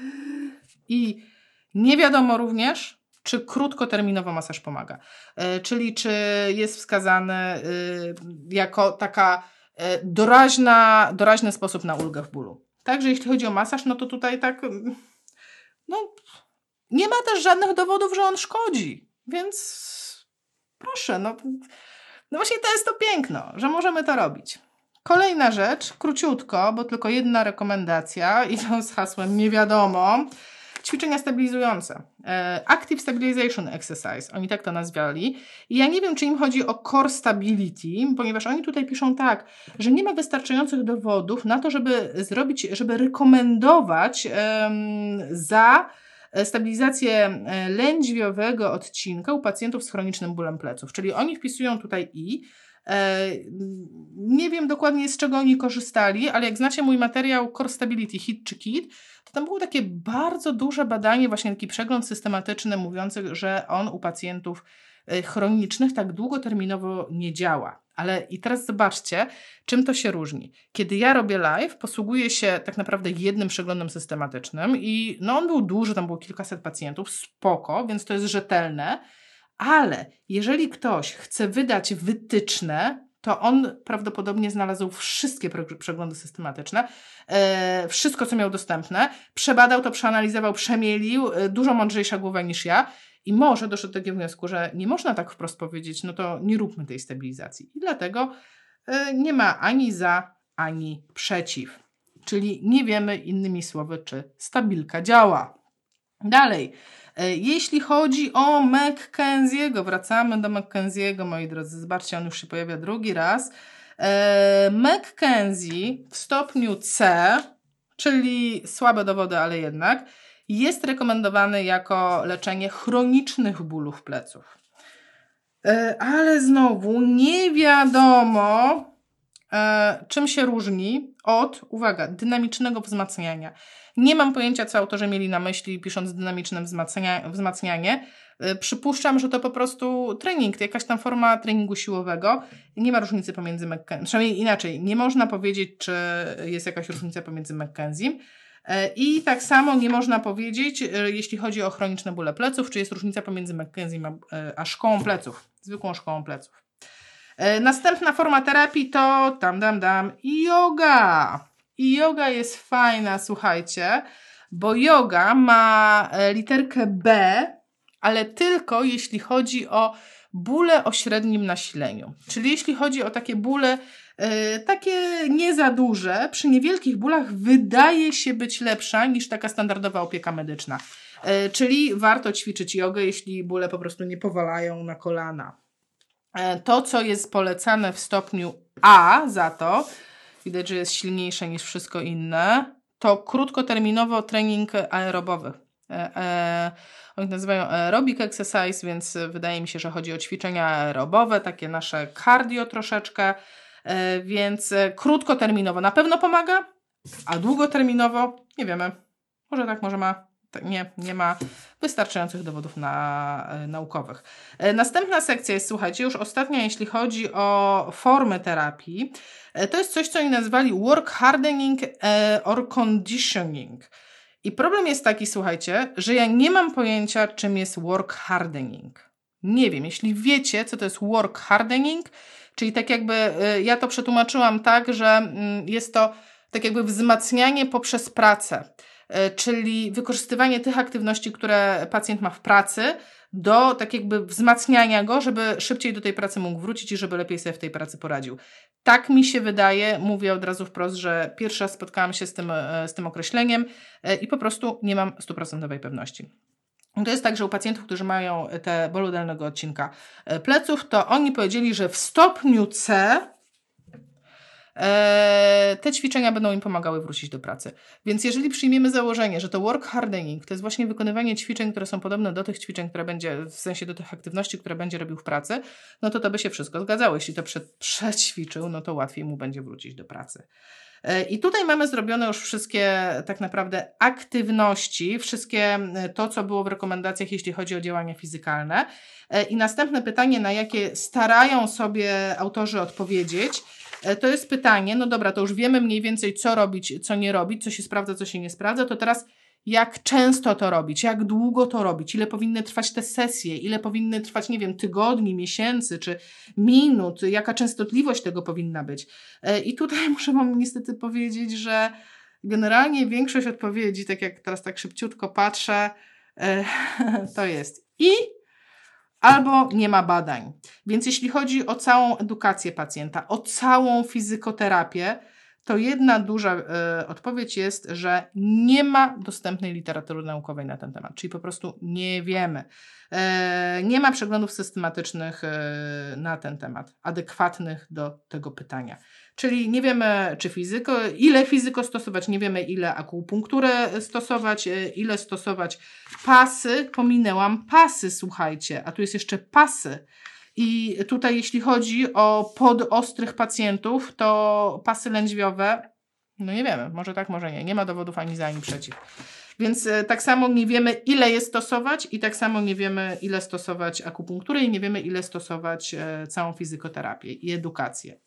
I nie wiadomo również, czy krótkoterminowo masaż pomaga, e, czyli czy jest wskazany e, jako taka e, doraźna, doraźny sposób na ulgę w bólu. Także jeśli chodzi o masaż, no to tutaj tak, mm, no nie ma też żadnych dowodów, że on szkodzi, więc proszę, no, no właśnie to jest to piękno, że możemy to robić. Kolejna rzecz, króciutko, bo tylko jedna rekomendacja i to z hasłem nie wiadomo. Ćwiczenia stabilizujące. E, Active Stabilization Exercise, oni tak to nazwali. I ja nie wiem, czy im chodzi o core stability, ponieważ oni tutaj piszą tak, że nie ma wystarczających dowodów na to, żeby zrobić, żeby rekomendować um, za stabilizację e, lędźwiowego odcinka u pacjentów z chronicznym bólem pleców. Czyli oni wpisują tutaj i. E, nie wiem dokładnie z czego oni korzystali, ale jak znacie mój materiał Core Stability Hit czy Kit, to tam było takie bardzo duże badanie, właśnie taki przegląd systematyczny mówiący, że on u pacjentów y, chronicznych tak długoterminowo nie działa. Ale i teraz zobaczcie, czym to się różni. Kiedy ja robię live, posługuję się tak naprawdę jednym przeglądem systematycznym i no on był duży, tam było kilkaset pacjentów, spoko, więc to jest rzetelne, ale jeżeli ktoś chce wydać wytyczne, to on prawdopodobnie znalazł wszystkie przeglądy systematyczne, e, wszystko, co miał dostępne, przebadał to, przeanalizował, przemielił, e, dużo mądrzejsza głowa niż ja i może doszedł do takiego wniosku, że nie można tak wprost powiedzieć, no to nie róbmy tej stabilizacji. I dlatego e, nie ma ani za, ani przeciw. Czyli nie wiemy innymi słowy, czy stabilka działa. Dalej. E, jeśli chodzi o Mackenzie'ego, wracamy do Mackenzie'ego, moi drodzy, zobaczcie, on już się pojawia drugi raz. E, Mackenzie w stopniu C, czyli słabe dowody, ale jednak, jest rekomendowany jako leczenie chronicznych bólów pleców. E, ale znowu nie wiadomo, czym się różni od, uwaga, dynamicznego wzmacniania. Nie mam pojęcia, co autorzy mieli na myśli, pisząc dynamiczne wzmacnia, wzmacnianie. Y, przypuszczam, że to po prostu trening, jakaś tam forma treningu siłowego. Nie ma różnicy pomiędzy McKenzie, przynajmniej inaczej, nie można powiedzieć, czy jest jakaś różnica pomiędzy McKenzie. I tak samo nie można powiedzieć, y, jeśli chodzi o chroniczne bóle pleców, czy jest różnica pomiędzy McKenzie a y, szkołą pleców, zwykłą szkołą pleców. Następna forma terapii to tam, dam, dam, yoga. I yoga jest fajna, słuchajcie, bo yoga ma e, literkę B, ale tylko jeśli chodzi o bóle o średnim nasileniu. Czyli jeśli chodzi o takie bóle, e, takie nie za duże, przy niewielkich bólach wydaje się być lepsza niż taka standardowa opieka medyczna. E, czyli warto ćwiczyć jogę, jeśli bóle po prostu nie powalają na kolana. To, co jest polecane w stopniu A za to, widać, że jest silniejsze niż wszystko inne, to krótkoterminowo trening aerobowy. E, e, oni nazywają aerobic exercise, więc wydaje mi się, że chodzi o ćwiczenia aerobowe, takie nasze cardio troszeczkę, e, więc krótkoterminowo na pewno pomaga, a długoterminowo nie wiemy. Może tak, może ma nie, nie ma wystarczających dowodów na, e, naukowych. E, następna sekcja jest, słuchajcie, już ostatnia, jeśli chodzi o formy terapii. E, to jest coś, co oni nazwali work hardening or conditioning. I problem jest taki, słuchajcie, że ja nie mam pojęcia, czym jest work hardening. Nie wiem, jeśli wiecie, co to jest work hardening, czyli tak jakby ja to przetłumaczyłam tak, że mm, jest to tak jakby wzmacnianie poprzez pracę. E, czyli wykorzystywanie tych aktywności, które pacjent ma w pracy, do tak jakby wzmacniania go, żeby szybciej do tej pracy mógł wrócić i żeby lepiej sobie w tej pracy poradził. Tak mi się wydaje, mówię od razu wprost, że pierwszy raz spotkałam się z tym, e, z tym określeniem e, i po prostu nie mam stuprocentowej pewności. To jest tak, że u pacjentów, którzy mają te dolnego odcinka pleców, to oni powiedzieli, że w stopniu C te ćwiczenia będą im pomagały wrócić do pracy. Więc jeżeli przyjmiemy założenie, że to work hardening to jest właśnie wykonywanie ćwiczeń, które są podobne do tych ćwiczeń, które będzie, w sensie do tych aktywności, które będzie robił w pracy, no to to by się wszystko zgadzało. Jeśli to przećwiczył, no to łatwiej mu będzie wrócić do pracy. E, I tutaj mamy zrobione już wszystkie tak naprawdę aktywności, wszystkie to, co było w rekomendacjach, jeśli chodzi o działania fizykalne. E, I następne pytanie, na jakie starają sobie autorzy odpowiedzieć, E, to jest pytanie, no dobra, to już wiemy mniej więcej, co robić, co nie robić, co się sprawdza, co się nie sprawdza, to teraz jak często to robić, jak długo to robić, ile powinny trwać te sesje, ile powinny trwać, nie wiem, tygodni, miesięcy czy minut, jaka częstotliwość tego powinna być. E, I tutaj muszę Wam niestety powiedzieć, że generalnie większość odpowiedzi, tak jak teraz tak szybciutko patrzę, e, to jest i albo nie ma badań. Więc jeśli chodzi o całą edukację pacjenta, o całą fizykoterapię, to jedna duża y, odpowiedź jest, że nie ma dostępnej literatury naukowej na ten temat, czyli po prostu nie wiemy. E, nie ma przeglądów systematycznych e, na ten temat, adekwatnych do tego pytania. Czyli nie wiemy, czy fizyko, ile fizyko stosować, nie wiemy, ile akupunkturę stosować, e, ile stosować pasy. Pominęłam pasy, słuchajcie, a tu jest jeszcze pasy. I tutaj, jeśli chodzi o podostrych pacjentów, to pasy lędźwiowe, no nie wiemy, może tak, może nie. Nie ma dowodów ani za, ani przeciw. Więc e, tak samo nie wiemy, ile je stosować, i tak samo nie wiemy, ile stosować akupunktury, i nie wiemy, ile stosować e, całą fizykoterapię i edukację.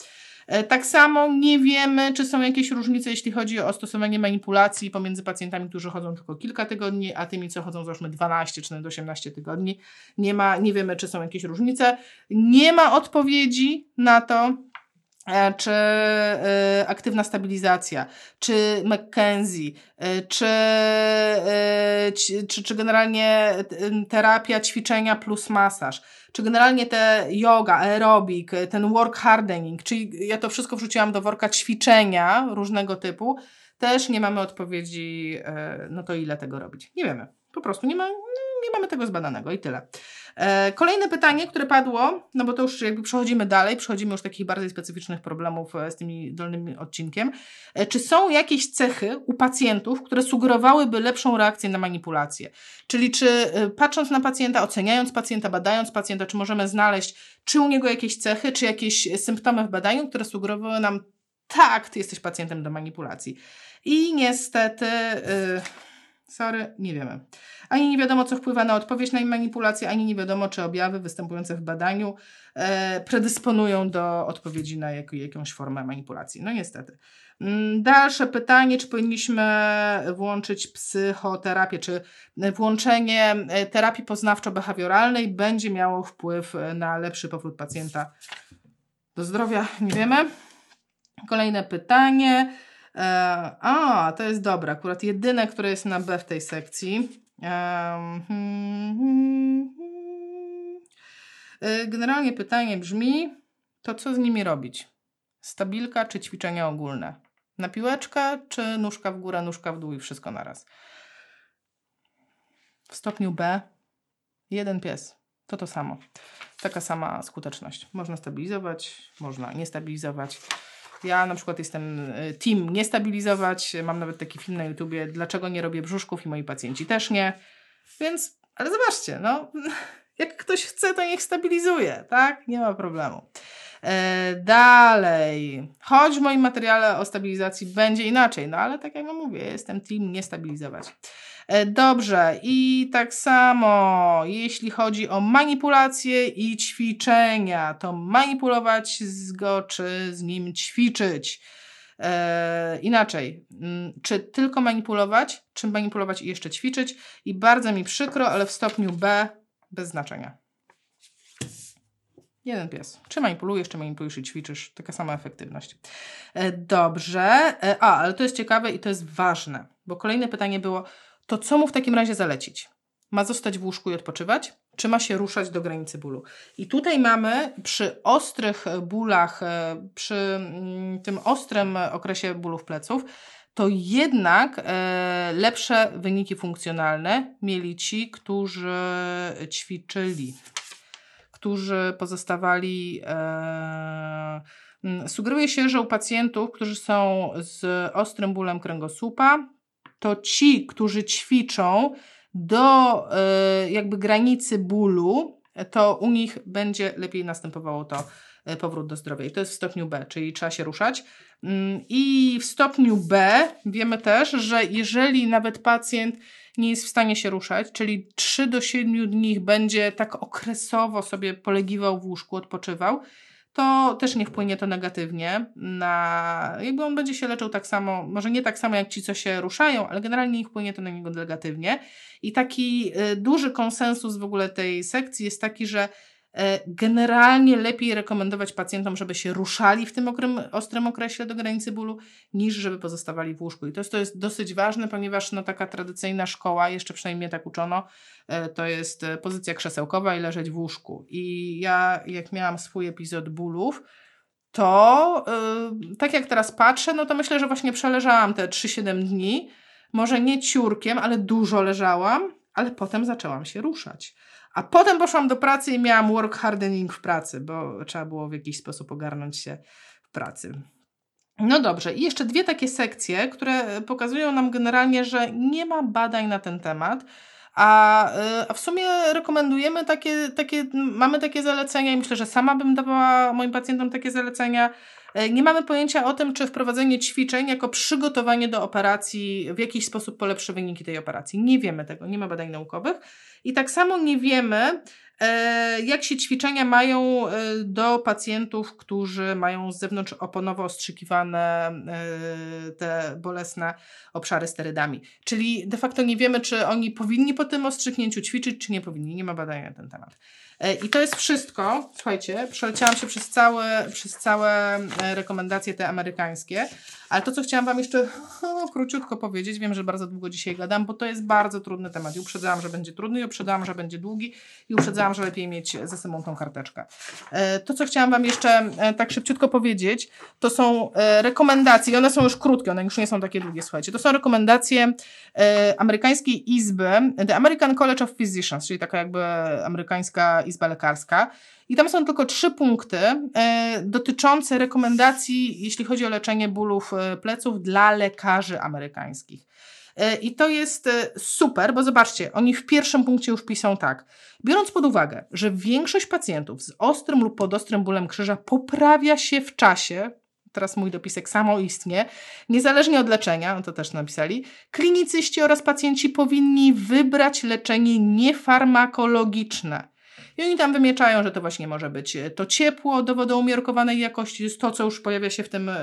E, tak samo nie wiemy, czy są jakieś różnice, jeśli chodzi o stosowanie manipulacji pomiędzy pacjentami, którzy chodzą tylko kilka tygodni, a tymi, co chodzą załóżmy 12 czy nawet 18 tygodni. Nie, ma, nie wiemy, czy są jakieś różnice. Nie ma odpowiedzi na to, czy y, aktywna stabilizacja, czy McKenzie, y, czy, czy, czy generalnie terapia, ćwiczenia plus masaż czy generalnie te yoga, aerobik, ten work hardening, czyli ja to wszystko wrzuciłam do worka ćwiczenia różnego typu, też nie mamy odpowiedzi, e, no to ile tego robić. Nie wiemy. Po prostu nie, ma, nie mamy tego zbadanego i tyle. E, kolejne pytanie, które padło, no bo to już jakby przechodzimy dalej, przechodzimy już takich bardziej specyficznych problemów e, z tymi dolnym odcinkiem. E, czy są jakieś cechy u pacjentów, które sugerowałyby lepszą reakcję na manipulację? Czyli czy patrząc na pacjenta, oceniając pacjenta, badając pacjenta, czy możemy znaleźć, czy u niego jakieś cechy, czy jakieś symptomy w badaniu, które sugerowały nam, tak, ty jesteś pacjentem do manipulacji. I niestety, yy, sorry, nie wiemy. Ani nie wiadomo, co wpływa na odpowiedź na manipulację, ani nie wiadomo, czy objawy występujące w badaniu e, predysponują do odpowiedzi na jak, jakąś formę manipulacji. No niestety. Mm, dalsze pytanie, czy powinniśmy włączyć psychoterapię, czy włączenie e, terapii poznawczo-behawioralnej będzie miało wpływ na lepszy powrót pacjenta do zdrowia? Nie wiemy. Kolejne pytanie. E, a, to jest dobre. Akurat jedyne, które jest na B w tej sekcji. Hmm, hmm, hmm. Generalnie pytanie brzmi, to co z nimi robić? Stabilka czy ćwiczenia ogólne? Na piłeczkę czy nóżka w górę, nóżka w dół i wszystko naraz? W stopniu B jeden pies. To to samo. Taka sama skuteczność. Można stabilizować, można nie stabilizować. Ja na przykład jestem e, team nie stabilizować. Mam nawet taki film na YouTubie, dlaczego nie robię brzuszków i moi pacjenci też nie. Więc, ale zobaczcie, no, jak ktoś chce, to niech stabilizuje, tak? Nie ma problemu. E, dalej. Choć w moim materiale o stabilizacji będzie inaczej, no ale tak jak mówię, jestem team nie stabilizować. E, dobrze, i tak samo, jeśli chodzi o manipulacje i ćwiczenia, to manipulować z go, czy z nim ćwiczyć. E, inaczej, mm, czy tylko manipulować, czy manipulować i jeszcze ćwiczyć. I bardzo mi przykro, ale w stopniu B bez znaczenia. Jeden pies. Czy manipulujesz, czy manipulujesz i ćwiczysz. Taka sama efektywność. E, dobrze. A, ale to jest ciekawe i to jest ważne, bo kolejne pytanie było, to co mu w takim razie zalecić? Ma zostać w łóżku i odpoczywać? Czy ma się ruszać do granicy bólu? I tutaj mamy przy ostrych bólach, e, przy mm, tym ostrym okresie bólów pleców, to jednak e, lepsze wyniki funkcjonalne mieli ci, którzy ćwiczyli, którzy pozostawali. E, mm, sugeruje się, że u pacjentów, którzy są z ostrym bólem kręgosłupa, to ci, którzy ćwiczą do e, jakby granicy bólu, to u nich będzie lepiej następowało to e, powrót do zdrowia. I to jest w stopniu B, czyli trzeba się ruszać. Mm, I w stopniu B wiemy też, że jeżeli nawet pacjent nie jest w stanie się ruszać, czyli 3 do 7 dni będzie tak okresowo sobie polegiwał w łóżku, odpoczywał, to też nie wpłynie to negatywnie na, jakby on będzie się leczył tak samo, może nie tak samo jak ci, co się ruszają, ale generalnie nie wpłynie to na niego negatywnie. I taki y, duży konsensus w ogóle tej sekcji jest taki, że generalnie lepiej rekomendować pacjentom, żeby się ruszali w tym okrym, ostrym okresie do granicy bólu, niż żeby pozostawali w łóżku. I to jest, to jest dosyć ważne, ponieważ no, taka tradycyjna szkoła, jeszcze przynajmniej mnie tak uczono, e, to jest e, pozycja krzesełkowa i leżeć w łóżku. I ja, jak miałam swój epizod bólów, to yy, tak jak teraz patrzę, no to myślę, że właśnie przeleżałam te 3-7 dni. Może nie ciurkiem, ale dużo leżałam, ale potem zaczęłam się ruszać. A potem poszłam do pracy i miałam work hardening w pracy, bo trzeba było w jakiś sposób ogarnąć się w pracy. No dobrze, i jeszcze dwie takie sekcje, które pokazują nam generalnie, że nie ma badań na ten temat. A, y, a w sumie rekomendujemy takie, takie, mamy takie zalecenia i myślę, że sama bym dawała moim pacjentom takie zalecenia. Y, nie mamy pojęcia o tym, czy wprowadzenie ćwiczeń jako przygotowanie do operacji w jakiś sposób polepszy wyniki tej operacji. Nie wiemy tego, nie ma badań naukowych. I tak samo nie wiemy, e, jak się ćwiczenia mają e, do pacjentów, którzy mają z zewnątrz oponowo ostrzykiwane e, te bolesne obszary sterydami. Czyli de facto nie wiemy, czy oni powinni po tym ostrzyknięciu ćwiczyć, czy nie powinni. Nie ma badania na ten temat. I to jest wszystko. Słuchajcie, przeleciałam się przez całe, przez całe rekomendacje te amerykańskie. Ale to, co chciałam Wam jeszcze o, króciutko powiedzieć, wiem, że bardzo długo dzisiaj gadam, bo to jest bardzo trudny temat. I uprzedzałam, że będzie trudny, i uprzedzałam, że będzie długi, i uprzedzałam, że lepiej mieć ze sobą tą karteczkę. E, to, co chciałam Wam jeszcze e, tak szybciutko powiedzieć, to są e, rekomendacje, i one są już krótkie, one już nie są takie długie, słuchajcie. To są rekomendacje amerykańskiej izby, The American College of Physicians, czyli taka jakby amerykańska izba lekarska. I tam są tylko trzy punkty e, dotyczące rekomendacji, jeśli chodzi o leczenie bólów e, pleców dla lekarzy amerykańskich. E, I to jest super, bo zobaczcie, oni w pierwszym punkcie już piszą tak. Biorąc pod uwagę, że większość pacjentów z ostrym lub podostrym bólem krzyża poprawia się w czasie, teraz mój dopisek samoistnie, niezależnie od leczenia, to też napisali, klinicyści oraz pacjenci powinni wybrać leczenie niefarmakologiczne i oni tam wymieczają, że to właśnie może być e, to ciepło do wody umiarkowanej jakości, jest to, co już pojawia się w tym, e,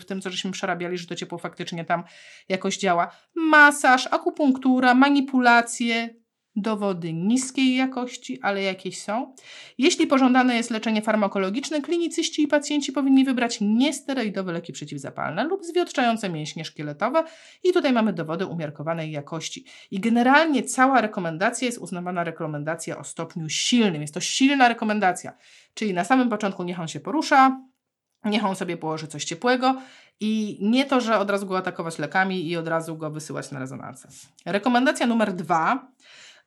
w tym, co żeśmy przerabiali, że to ciepło faktycznie tam jakoś działa. Masaż, akupunktura, manipulacje, dowody niskiej jakości, ale jakieś są. Jeśli pożądane jest leczenie farmakologiczne, klinicyści i pacjenci powinni wybrać niesteroidowe leki przeciwzapalne lub zwiotczające mięśnie szkieletowe i tutaj mamy dowody umiarkowanej jakości. I generalnie cała rekomendacja jest uznawana rekomendacja o stopniu silnym. Jest to silna rekomendacja, czyli na samym początku niech on się porusza, niech on sobie położy coś ciepłego i nie to, że od razu go atakować lekami i od razu go wysyłać na rezonansę. Rekomendacja numer dwa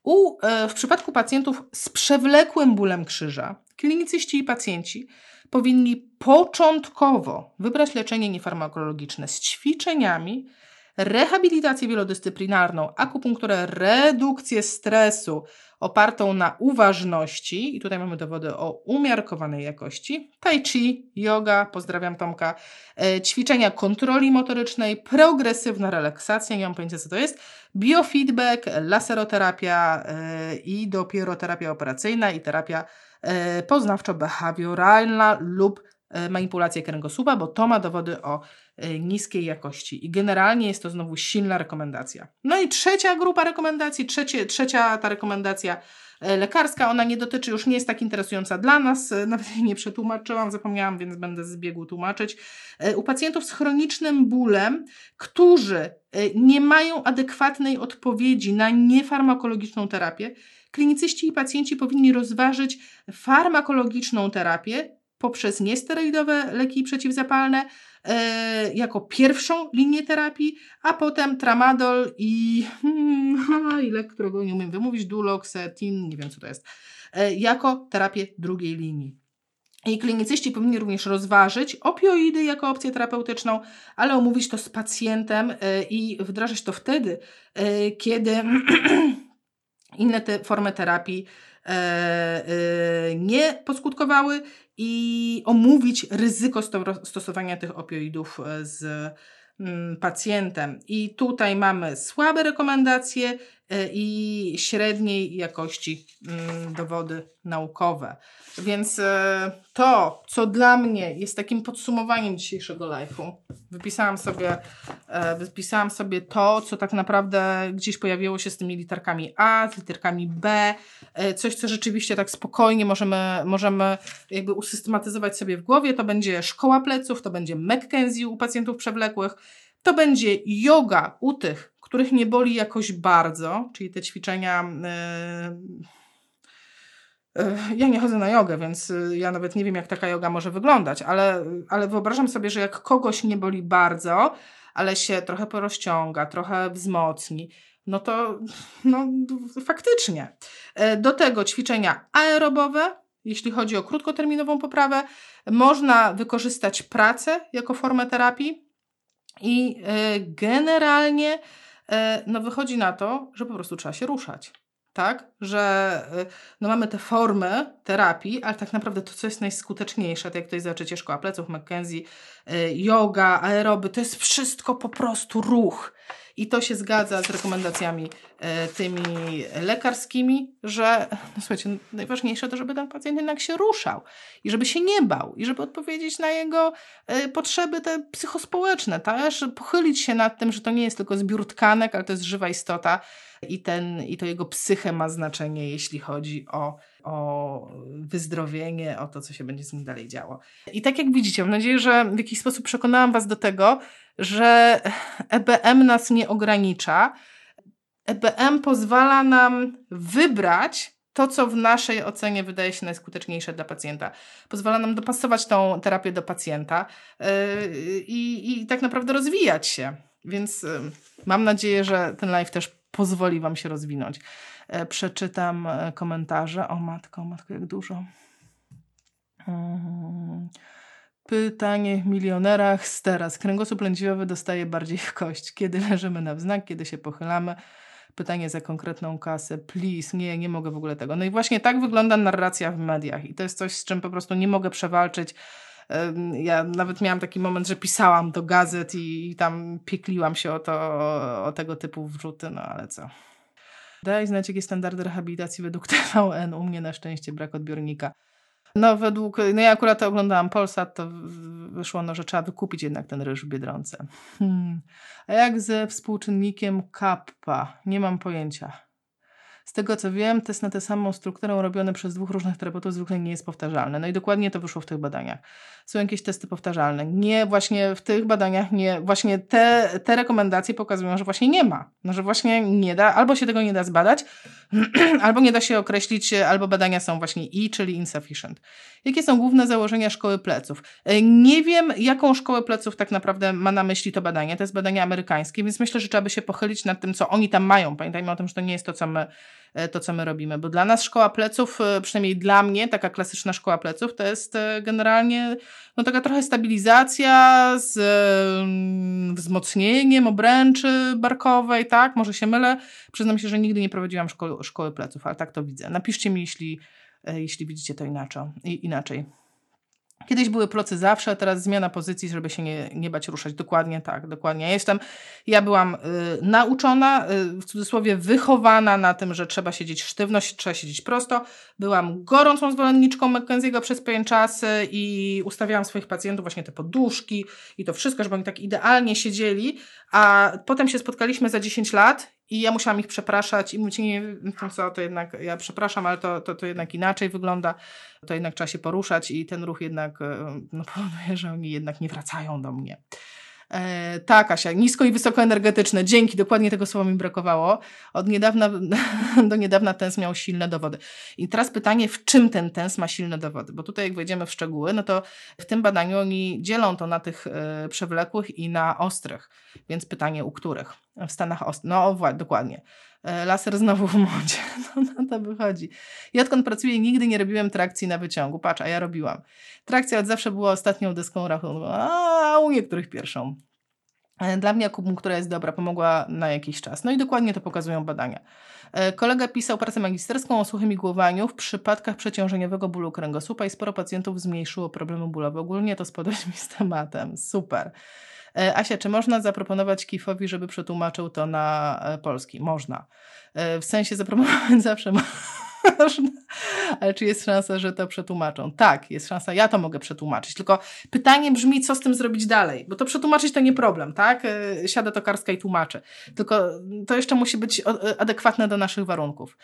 u, e, w przypadku pacjentów z przewlekłym bólem krzyża, klinicyści i pacjenci powinni początkowo wybrać leczenie niefarmakologiczne z ćwiczeniami, rehabilitację wielodyscyplinarną, akupunkturę, redukcję stresu opartą na uważności, i tutaj mamy dowody o umiarkowanej jakości, tai chi, yoga, pozdrawiam Tomka, e, ćwiczenia kontroli motorycznej, progresywna relaksacja, nie mam pojęcia co to jest, biofeedback, laseroterapia e, i dopiero terapia operacyjna i terapia e, poznawczo-behawioralna lub manipulację kręgosłupa, bo to ma dowody o niskiej jakości. I generalnie jest to znowu silna rekomendacja. No i trzecia grupa rekomendacji, trzecie, trzecia ta rekomendacja e, lekarska, ona nie dotyczy, już nie jest tak interesująca dla nas, e, nawet jej nie przetłumaczyłam, zapomniałam, więc będę z biegu tłumaczyć. E, u pacjentów z chronicznym bólem, którzy nie mają adekwatnej odpowiedzi na niefarmakologiczną terapię, klinicyści i pacjenci powinni rozważyć farmakologiczną terapię poprzez niesteroidowe leki przeciwzapalne jako pierwszą linię terapii, a potem tramadol i, hmm, i lek, którego nie umiem wymówić, duloxetin, nie wiem co to jest, e, jako terapię drugiej linii. I klinicyści powinni również rozważyć opioidy jako opcję terapeutyczną, ale omówić to z pacjentem e, i wdrażać to wtedy, e, kiedy inne te formy terapii e, e, nie poskutkowały i omówić ryzyko stosowania tych opioidów e, z mm, pacjentem. I tutaj mamy słabe rekomendacje i średniej jakości mm, dowody naukowe. Więc e, to, co dla mnie jest takim podsumowaniem dzisiejszego live'u, wypisałam sobie, e, wypisałam sobie to, co tak naprawdę gdzieś pojawiło się z tymi literkami A, z literkami B, e, coś, co rzeczywiście tak spokojnie możemy, możemy jakby usystematyzować sobie w głowie. To będzie szkoła pleców, to będzie McKenzie u pacjentów przewlekłych, to będzie yoga u tych, których nie boli jakoś bardzo, czyli te ćwiczenia. Yy, yy, ja nie chodzę na jogę, więc yy, ja nawet nie wiem, jak taka yoga może wyglądać, ale, ale wyobrażam sobie, że jak kogoś nie boli bardzo, ale się trochę porozciąga, trochę wzmocni, no to no, faktycznie. Do tego ćwiczenia aerobowe, jeśli chodzi o krótkoterminową poprawę, można wykorzystać pracę jako formę terapii i generalnie E, no wychodzi na to, że po prostu trzeba się ruszać. Tak, że e, no mamy te formy terapii, ale tak naprawdę to, co jest najskuteczniejsze, tak jak tutaj zobaczycie, szkoła pleców, McKenzie, e, yoga, aeroby, to jest wszystko po prostu ruch. I to się zgadza z rekomendacjami e, tymi lekarskimi, że no słuchajcie, najważniejsze to, żeby ten pacjent jednak się ruszał i żeby się nie bał i żeby odpowiedzieć na jego e, potrzeby te psychospołeczne, też pochylić się nad tym, że to nie jest tylko zbiór tkanek, ale to jest żywa istota i, ten, i to jego psyche ma znaczenie, jeśli chodzi o, o wyzdrowienie, o to, co się będzie z nim dalej działo. I tak jak widzicie, mam nadzieję, że w jakiś sposób przekonałam Was do tego, że EBM nas nie ogranicza. EBM pozwala nam wybrać to, co w naszej ocenie wydaje się najskuteczniejsze dla pacjenta. Pozwala nam dopasować tą terapię do pacjenta yy, i, i tak naprawdę rozwijać się. Więc yy, mam nadzieję, że ten live też pozwoli Wam się rozwinąć. Yy, przeczytam komentarze. O matko, matko, jak dużo. Hmm. Pytanie z teraz. Kręgosłup lędźwiowy dostaje bardziej w kość. Kiedy leżymy na wznak, kiedy się pochylamy. Pytanie za konkretną kasę. Please, nie, nie mogę w ogóle tego. No i właśnie tak wygląda narracja w mediach. I to jest coś, z czym po prostu nie mogę przewalczyć. Ja nawet miałam taki moment, że pisałam do gazet i, i tam piekliłam się o to, o, o tego typu wrzuty, no ale co. Daj znać, jakie standardy rehabilitacji według TVN. U mnie na szczęście brak odbiornika. No według, no ja akurat oglądałam Polsat, to wyszło, no, że trzeba wykupić jednak ten ryż w Biedronce. Hmm. A jak ze współczynnikiem kappa? Nie mam pojęcia. Z tego co wiem, test na tę samą strukturę robiony przez dwóch różnych terapeutów zwykle nie jest powtarzalny. No i dokładnie to wyszło w tych badaniach. Są jakieś testy powtarzalne. Nie, właśnie w tych badaniach nie, właśnie te, te rekomendacje pokazują, że właśnie nie ma. No, że właśnie nie da, albo się tego nie da zbadać, albo nie da się określić, albo badania są właśnie i, czyli insufficient. Jakie są główne założenia szkoły pleców? E, nie wiem, jaką szkołę pleców tak naprawdę ma na myśli to badanie. To jest badanie amerykańskie, więc myślę, że trzeba by się pochylić nad tym, co oni tam mają. Pamiętajmy o tym, że to nie jest to, co my, e, to, co my robimy, bo dla nas szkoła pleców, e, przynajmniej dla mnie, taka klasyczna szkoła pleców, to jest generalnie no taka trochę stabilizacja z mm, wzmocnieniem obręczy barkowej, tak? Może się mylę. Przyznam się, że nigdy nie prowadziłam szkoły, szkoły pleców, ale tak to widzę. Napiszcie mi, jeśli, jeśli widzicie to inaczej. inaczej. Kiedyś były plocy zawsze, teraz zmiana pozycji, żeby się nie, nie bać ruszać. Dokładnie tak, dokładnie. Jestem, ja byłam y, nauczona, y, w cudzysłowie wychowana na tym, że trzeba siedzieć sztywno, trzeba siedzieć prosto. Byłam gorącą zwolenniczką McKenzie'ego przez pewien czas y, i ustawiałam swoich pacjentów właśnie te poduszki i to wszystko, żeby oni tak idealnie siedzieli, a potem się spotkaliśmy za 10 lat i ja musiałam ich przepraszać i mówić, nie wiem co, to jednak, ja przepraszam, ale to, to, to jednak inaczej wygląda, to jednak trzeba się poruszać i ten ruch jednak e, no, powoduje, że oni jednak nie wracają do mnie. E, tak, Asia, nisko i wysoko energetyczne. Dzięki, dokładnie tego słowa mi brakowało. Od niedawna do niedawna TENS miał silne dowody. I teraz pytanie, w czym ten TENS ma silne dowody? Bo tutaj jak wejdziemy w szczegóły, no to w tym badaniu oni dzielą to na tych e, przewlekłych i na ostrych. Więc pytanie, u których? W Stanach ostrych. No, dokładnie. E, laser znowu w modzie. No na to wychodzi. Ja odkąd pracuję nigdy nie robiłem trakcji na wyciągu. Patrz, a ja robiłam. Trakcja od zawsze była ostatnią deską rachunku, a u niektórych pierwszą. E, dla mnie akupunktura jest dobra, pomogła na jakiś czas. No i dokładnie to pokazują badania. E, kolega pisał pracę magisterską o suchym igłowaniu w przypadkach przeciążeniowego bólu kręgosłupa i sporo pacjentów zmniejszyło problemy bólowe. Ogólnie to spodobać mi z tematem. Super. Asia, czy można zaproponować Kifowi, żeby przetłumaczył to na polski? Można. W sensie zaproponować zawsze można, ale czy jest szansa, że to przetłumaczą? Tak, jest szansa, ja to mogę przetłumaczyć. Tylko pytanie brzmi, co z tym zrobić dalej? Bo to przetłumaczyć to nie problem, tak? Siada tokarska i tłumaczy. Tylko to jeszcze musi być adekwatne do naszych warunków.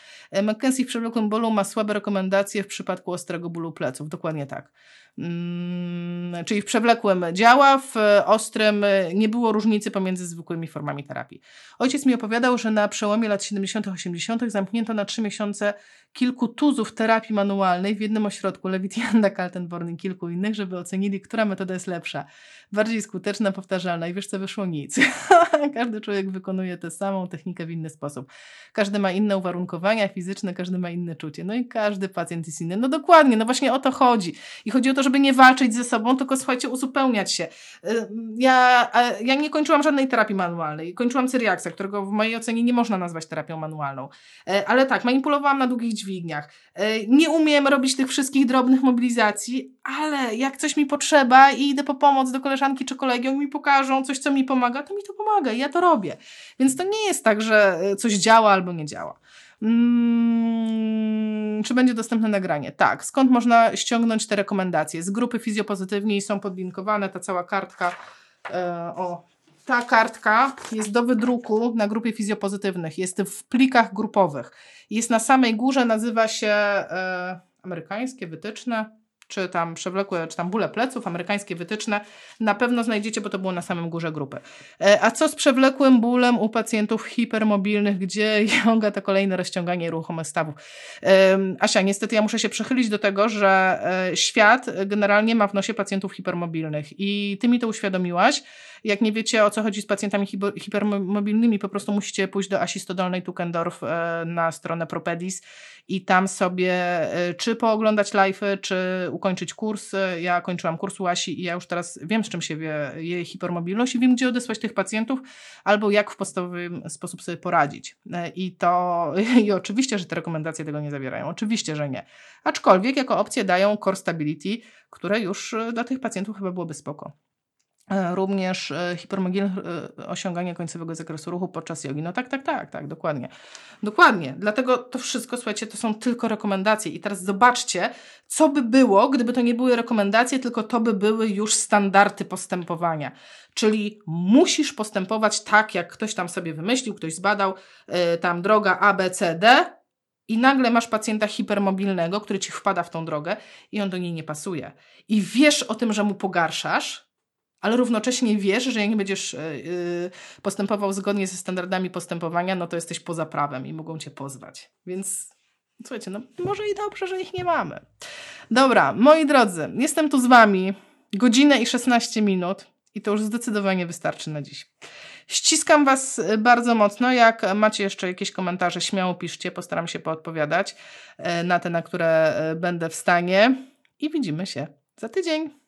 McKenzie w przewlekłym bólu ma słabe rekomendacje w przypadku ostrego bólu pleców. Dokładnie tak. Hmm, czyli w przewlekłym działa, w ostrym nie było różnicy pomiędzy zwykłymi formami terapii. Ojciec mi opowiadał, że na przełomie lat 70., 80. zamknięto na trzy miesiące kilku tuzów terapii manualnej w jednym ośrodku, Lewitianda, Kaltenborn i kilku innych, żeby ocenili, która metoda jest lepsza, bardziej skuteczna, powtarzalna i wiesz co, wyszło nic. każdy człowiek wykonuje tę samą technikę w inny sposób. Każdy ma inne uwarunkowania fizyczne, każdy ma inne czucie. No i każdy pacjent jest inny. No dokładnie, no właśnie o to chodzi. I chodzi o to, żeby nie walczyć ze sobą, tylko słuchajcie, uzupełniać się. Ja, ja nie kończyłam żadnej terapii manualnej. Kończyłam Cyriaksa, którego w mojej ocenie nie można nazwać terapią manualną. E, ale tak, manipulowałam na długich dźwigniach. E, nie umiem robić tych wszystkich drobnych mobilizacji, ale jak coś mi potrzeba i idę po pomoc do koleżanki czy kolegi, oni mi pokażą coś, co mi pomaga, to mi to pomaga i ja to robię. Więc to nie jest tak, że e, coś działa albo nie działa. Hmm, czy będzie dostępne nagranie? Tak. Skąd można ściągnąć te rekomendacje? Z grupy fizjopozytywnej są podlinkowane, ta cała kartka. E, o, ta kartka jest do wydruku na grupie fizjopozytywnych. Jest w plikach grupowych. Jest na samej górze, nazywa się e, amerykańskie wytyczne czy tam przewlekłe, czy tam bóle pleców, amerykańskie wytyczne, na pewno znajdziecie, bo to było na samym górze grupy. E, a co z przewlekłym bólem u pacjentów hipermobilnych, gdzie yoga to kolejne rozciąganie ruchomych stawów? Asia, niestety ja muszę się przychylić do tego, że e, świat generalnie ma w nosie pacjentów hipermobilnych i ty mi to uświadomiłaś. Jak nie wiecie o co chodzi z pacjentami hipermobilnymi, po prostu musicie pójść do Asi Stodolnej Tukendorf e, na stronę Propedis i tam sobie czy pooglądać live'y, czy ukończyć kurs. Ja kończyłam kurs u Asi i ja już teraz wiem, z czym się wie jej hipermobilność i wiem, gdzie odesłać tych pacjentów albo jak w podstawowy sposób sobie poradzić. I to, i oczywiście, że te rekomendacje tego nie zawierają. Oczywiście, że nie. Aczkolwiek jako opcję dają Core Stability, które już dla tych pacjentów chyba byłoby spoko. E, również e, hipermogilne e, osiąganie końcowego zakresu ruchu podczas jogi. No tak, tak, tak, tak, dokładnie. Dokładnie. Dlatego to wszystko, słuchajcie, to są tylko rekomendacje. I teraz zobaczcie, co by było, gdyby to nie były rekomendacje, tylko to by były już standardy postępowania. Czyli musisz postępować tak, jak ktoś tam sobie wymyślił, ktoś zbadał, yy, tam droga A, B, C, D, i nagle masz pacjenta hipermobilnego, który ci wpada w tą drogę i on do niej nie pasuje. I wiesz o tym, że mu pogarszasz, ale równocześnie wiesz, że jak nie będziesz e, y, postępował zgodnie ze standardami postępowania, no to jesteś poza prawem i mogą cię pozwać. Więc słuchajcie, no może i dobrze, że ich nie mamy. Dobra, moi drodzy, jestem tu z wami godzinę i 16 minut i to już zdecydowanie wystarczy na dziś. Ściskam Was bardzo mocno. Jak macie jeszcze jakieś komentarze, śmiało piszcie, postaram się poodpowiadać e, na te, na które e, będę w stanie. I widzimy się za tydzień.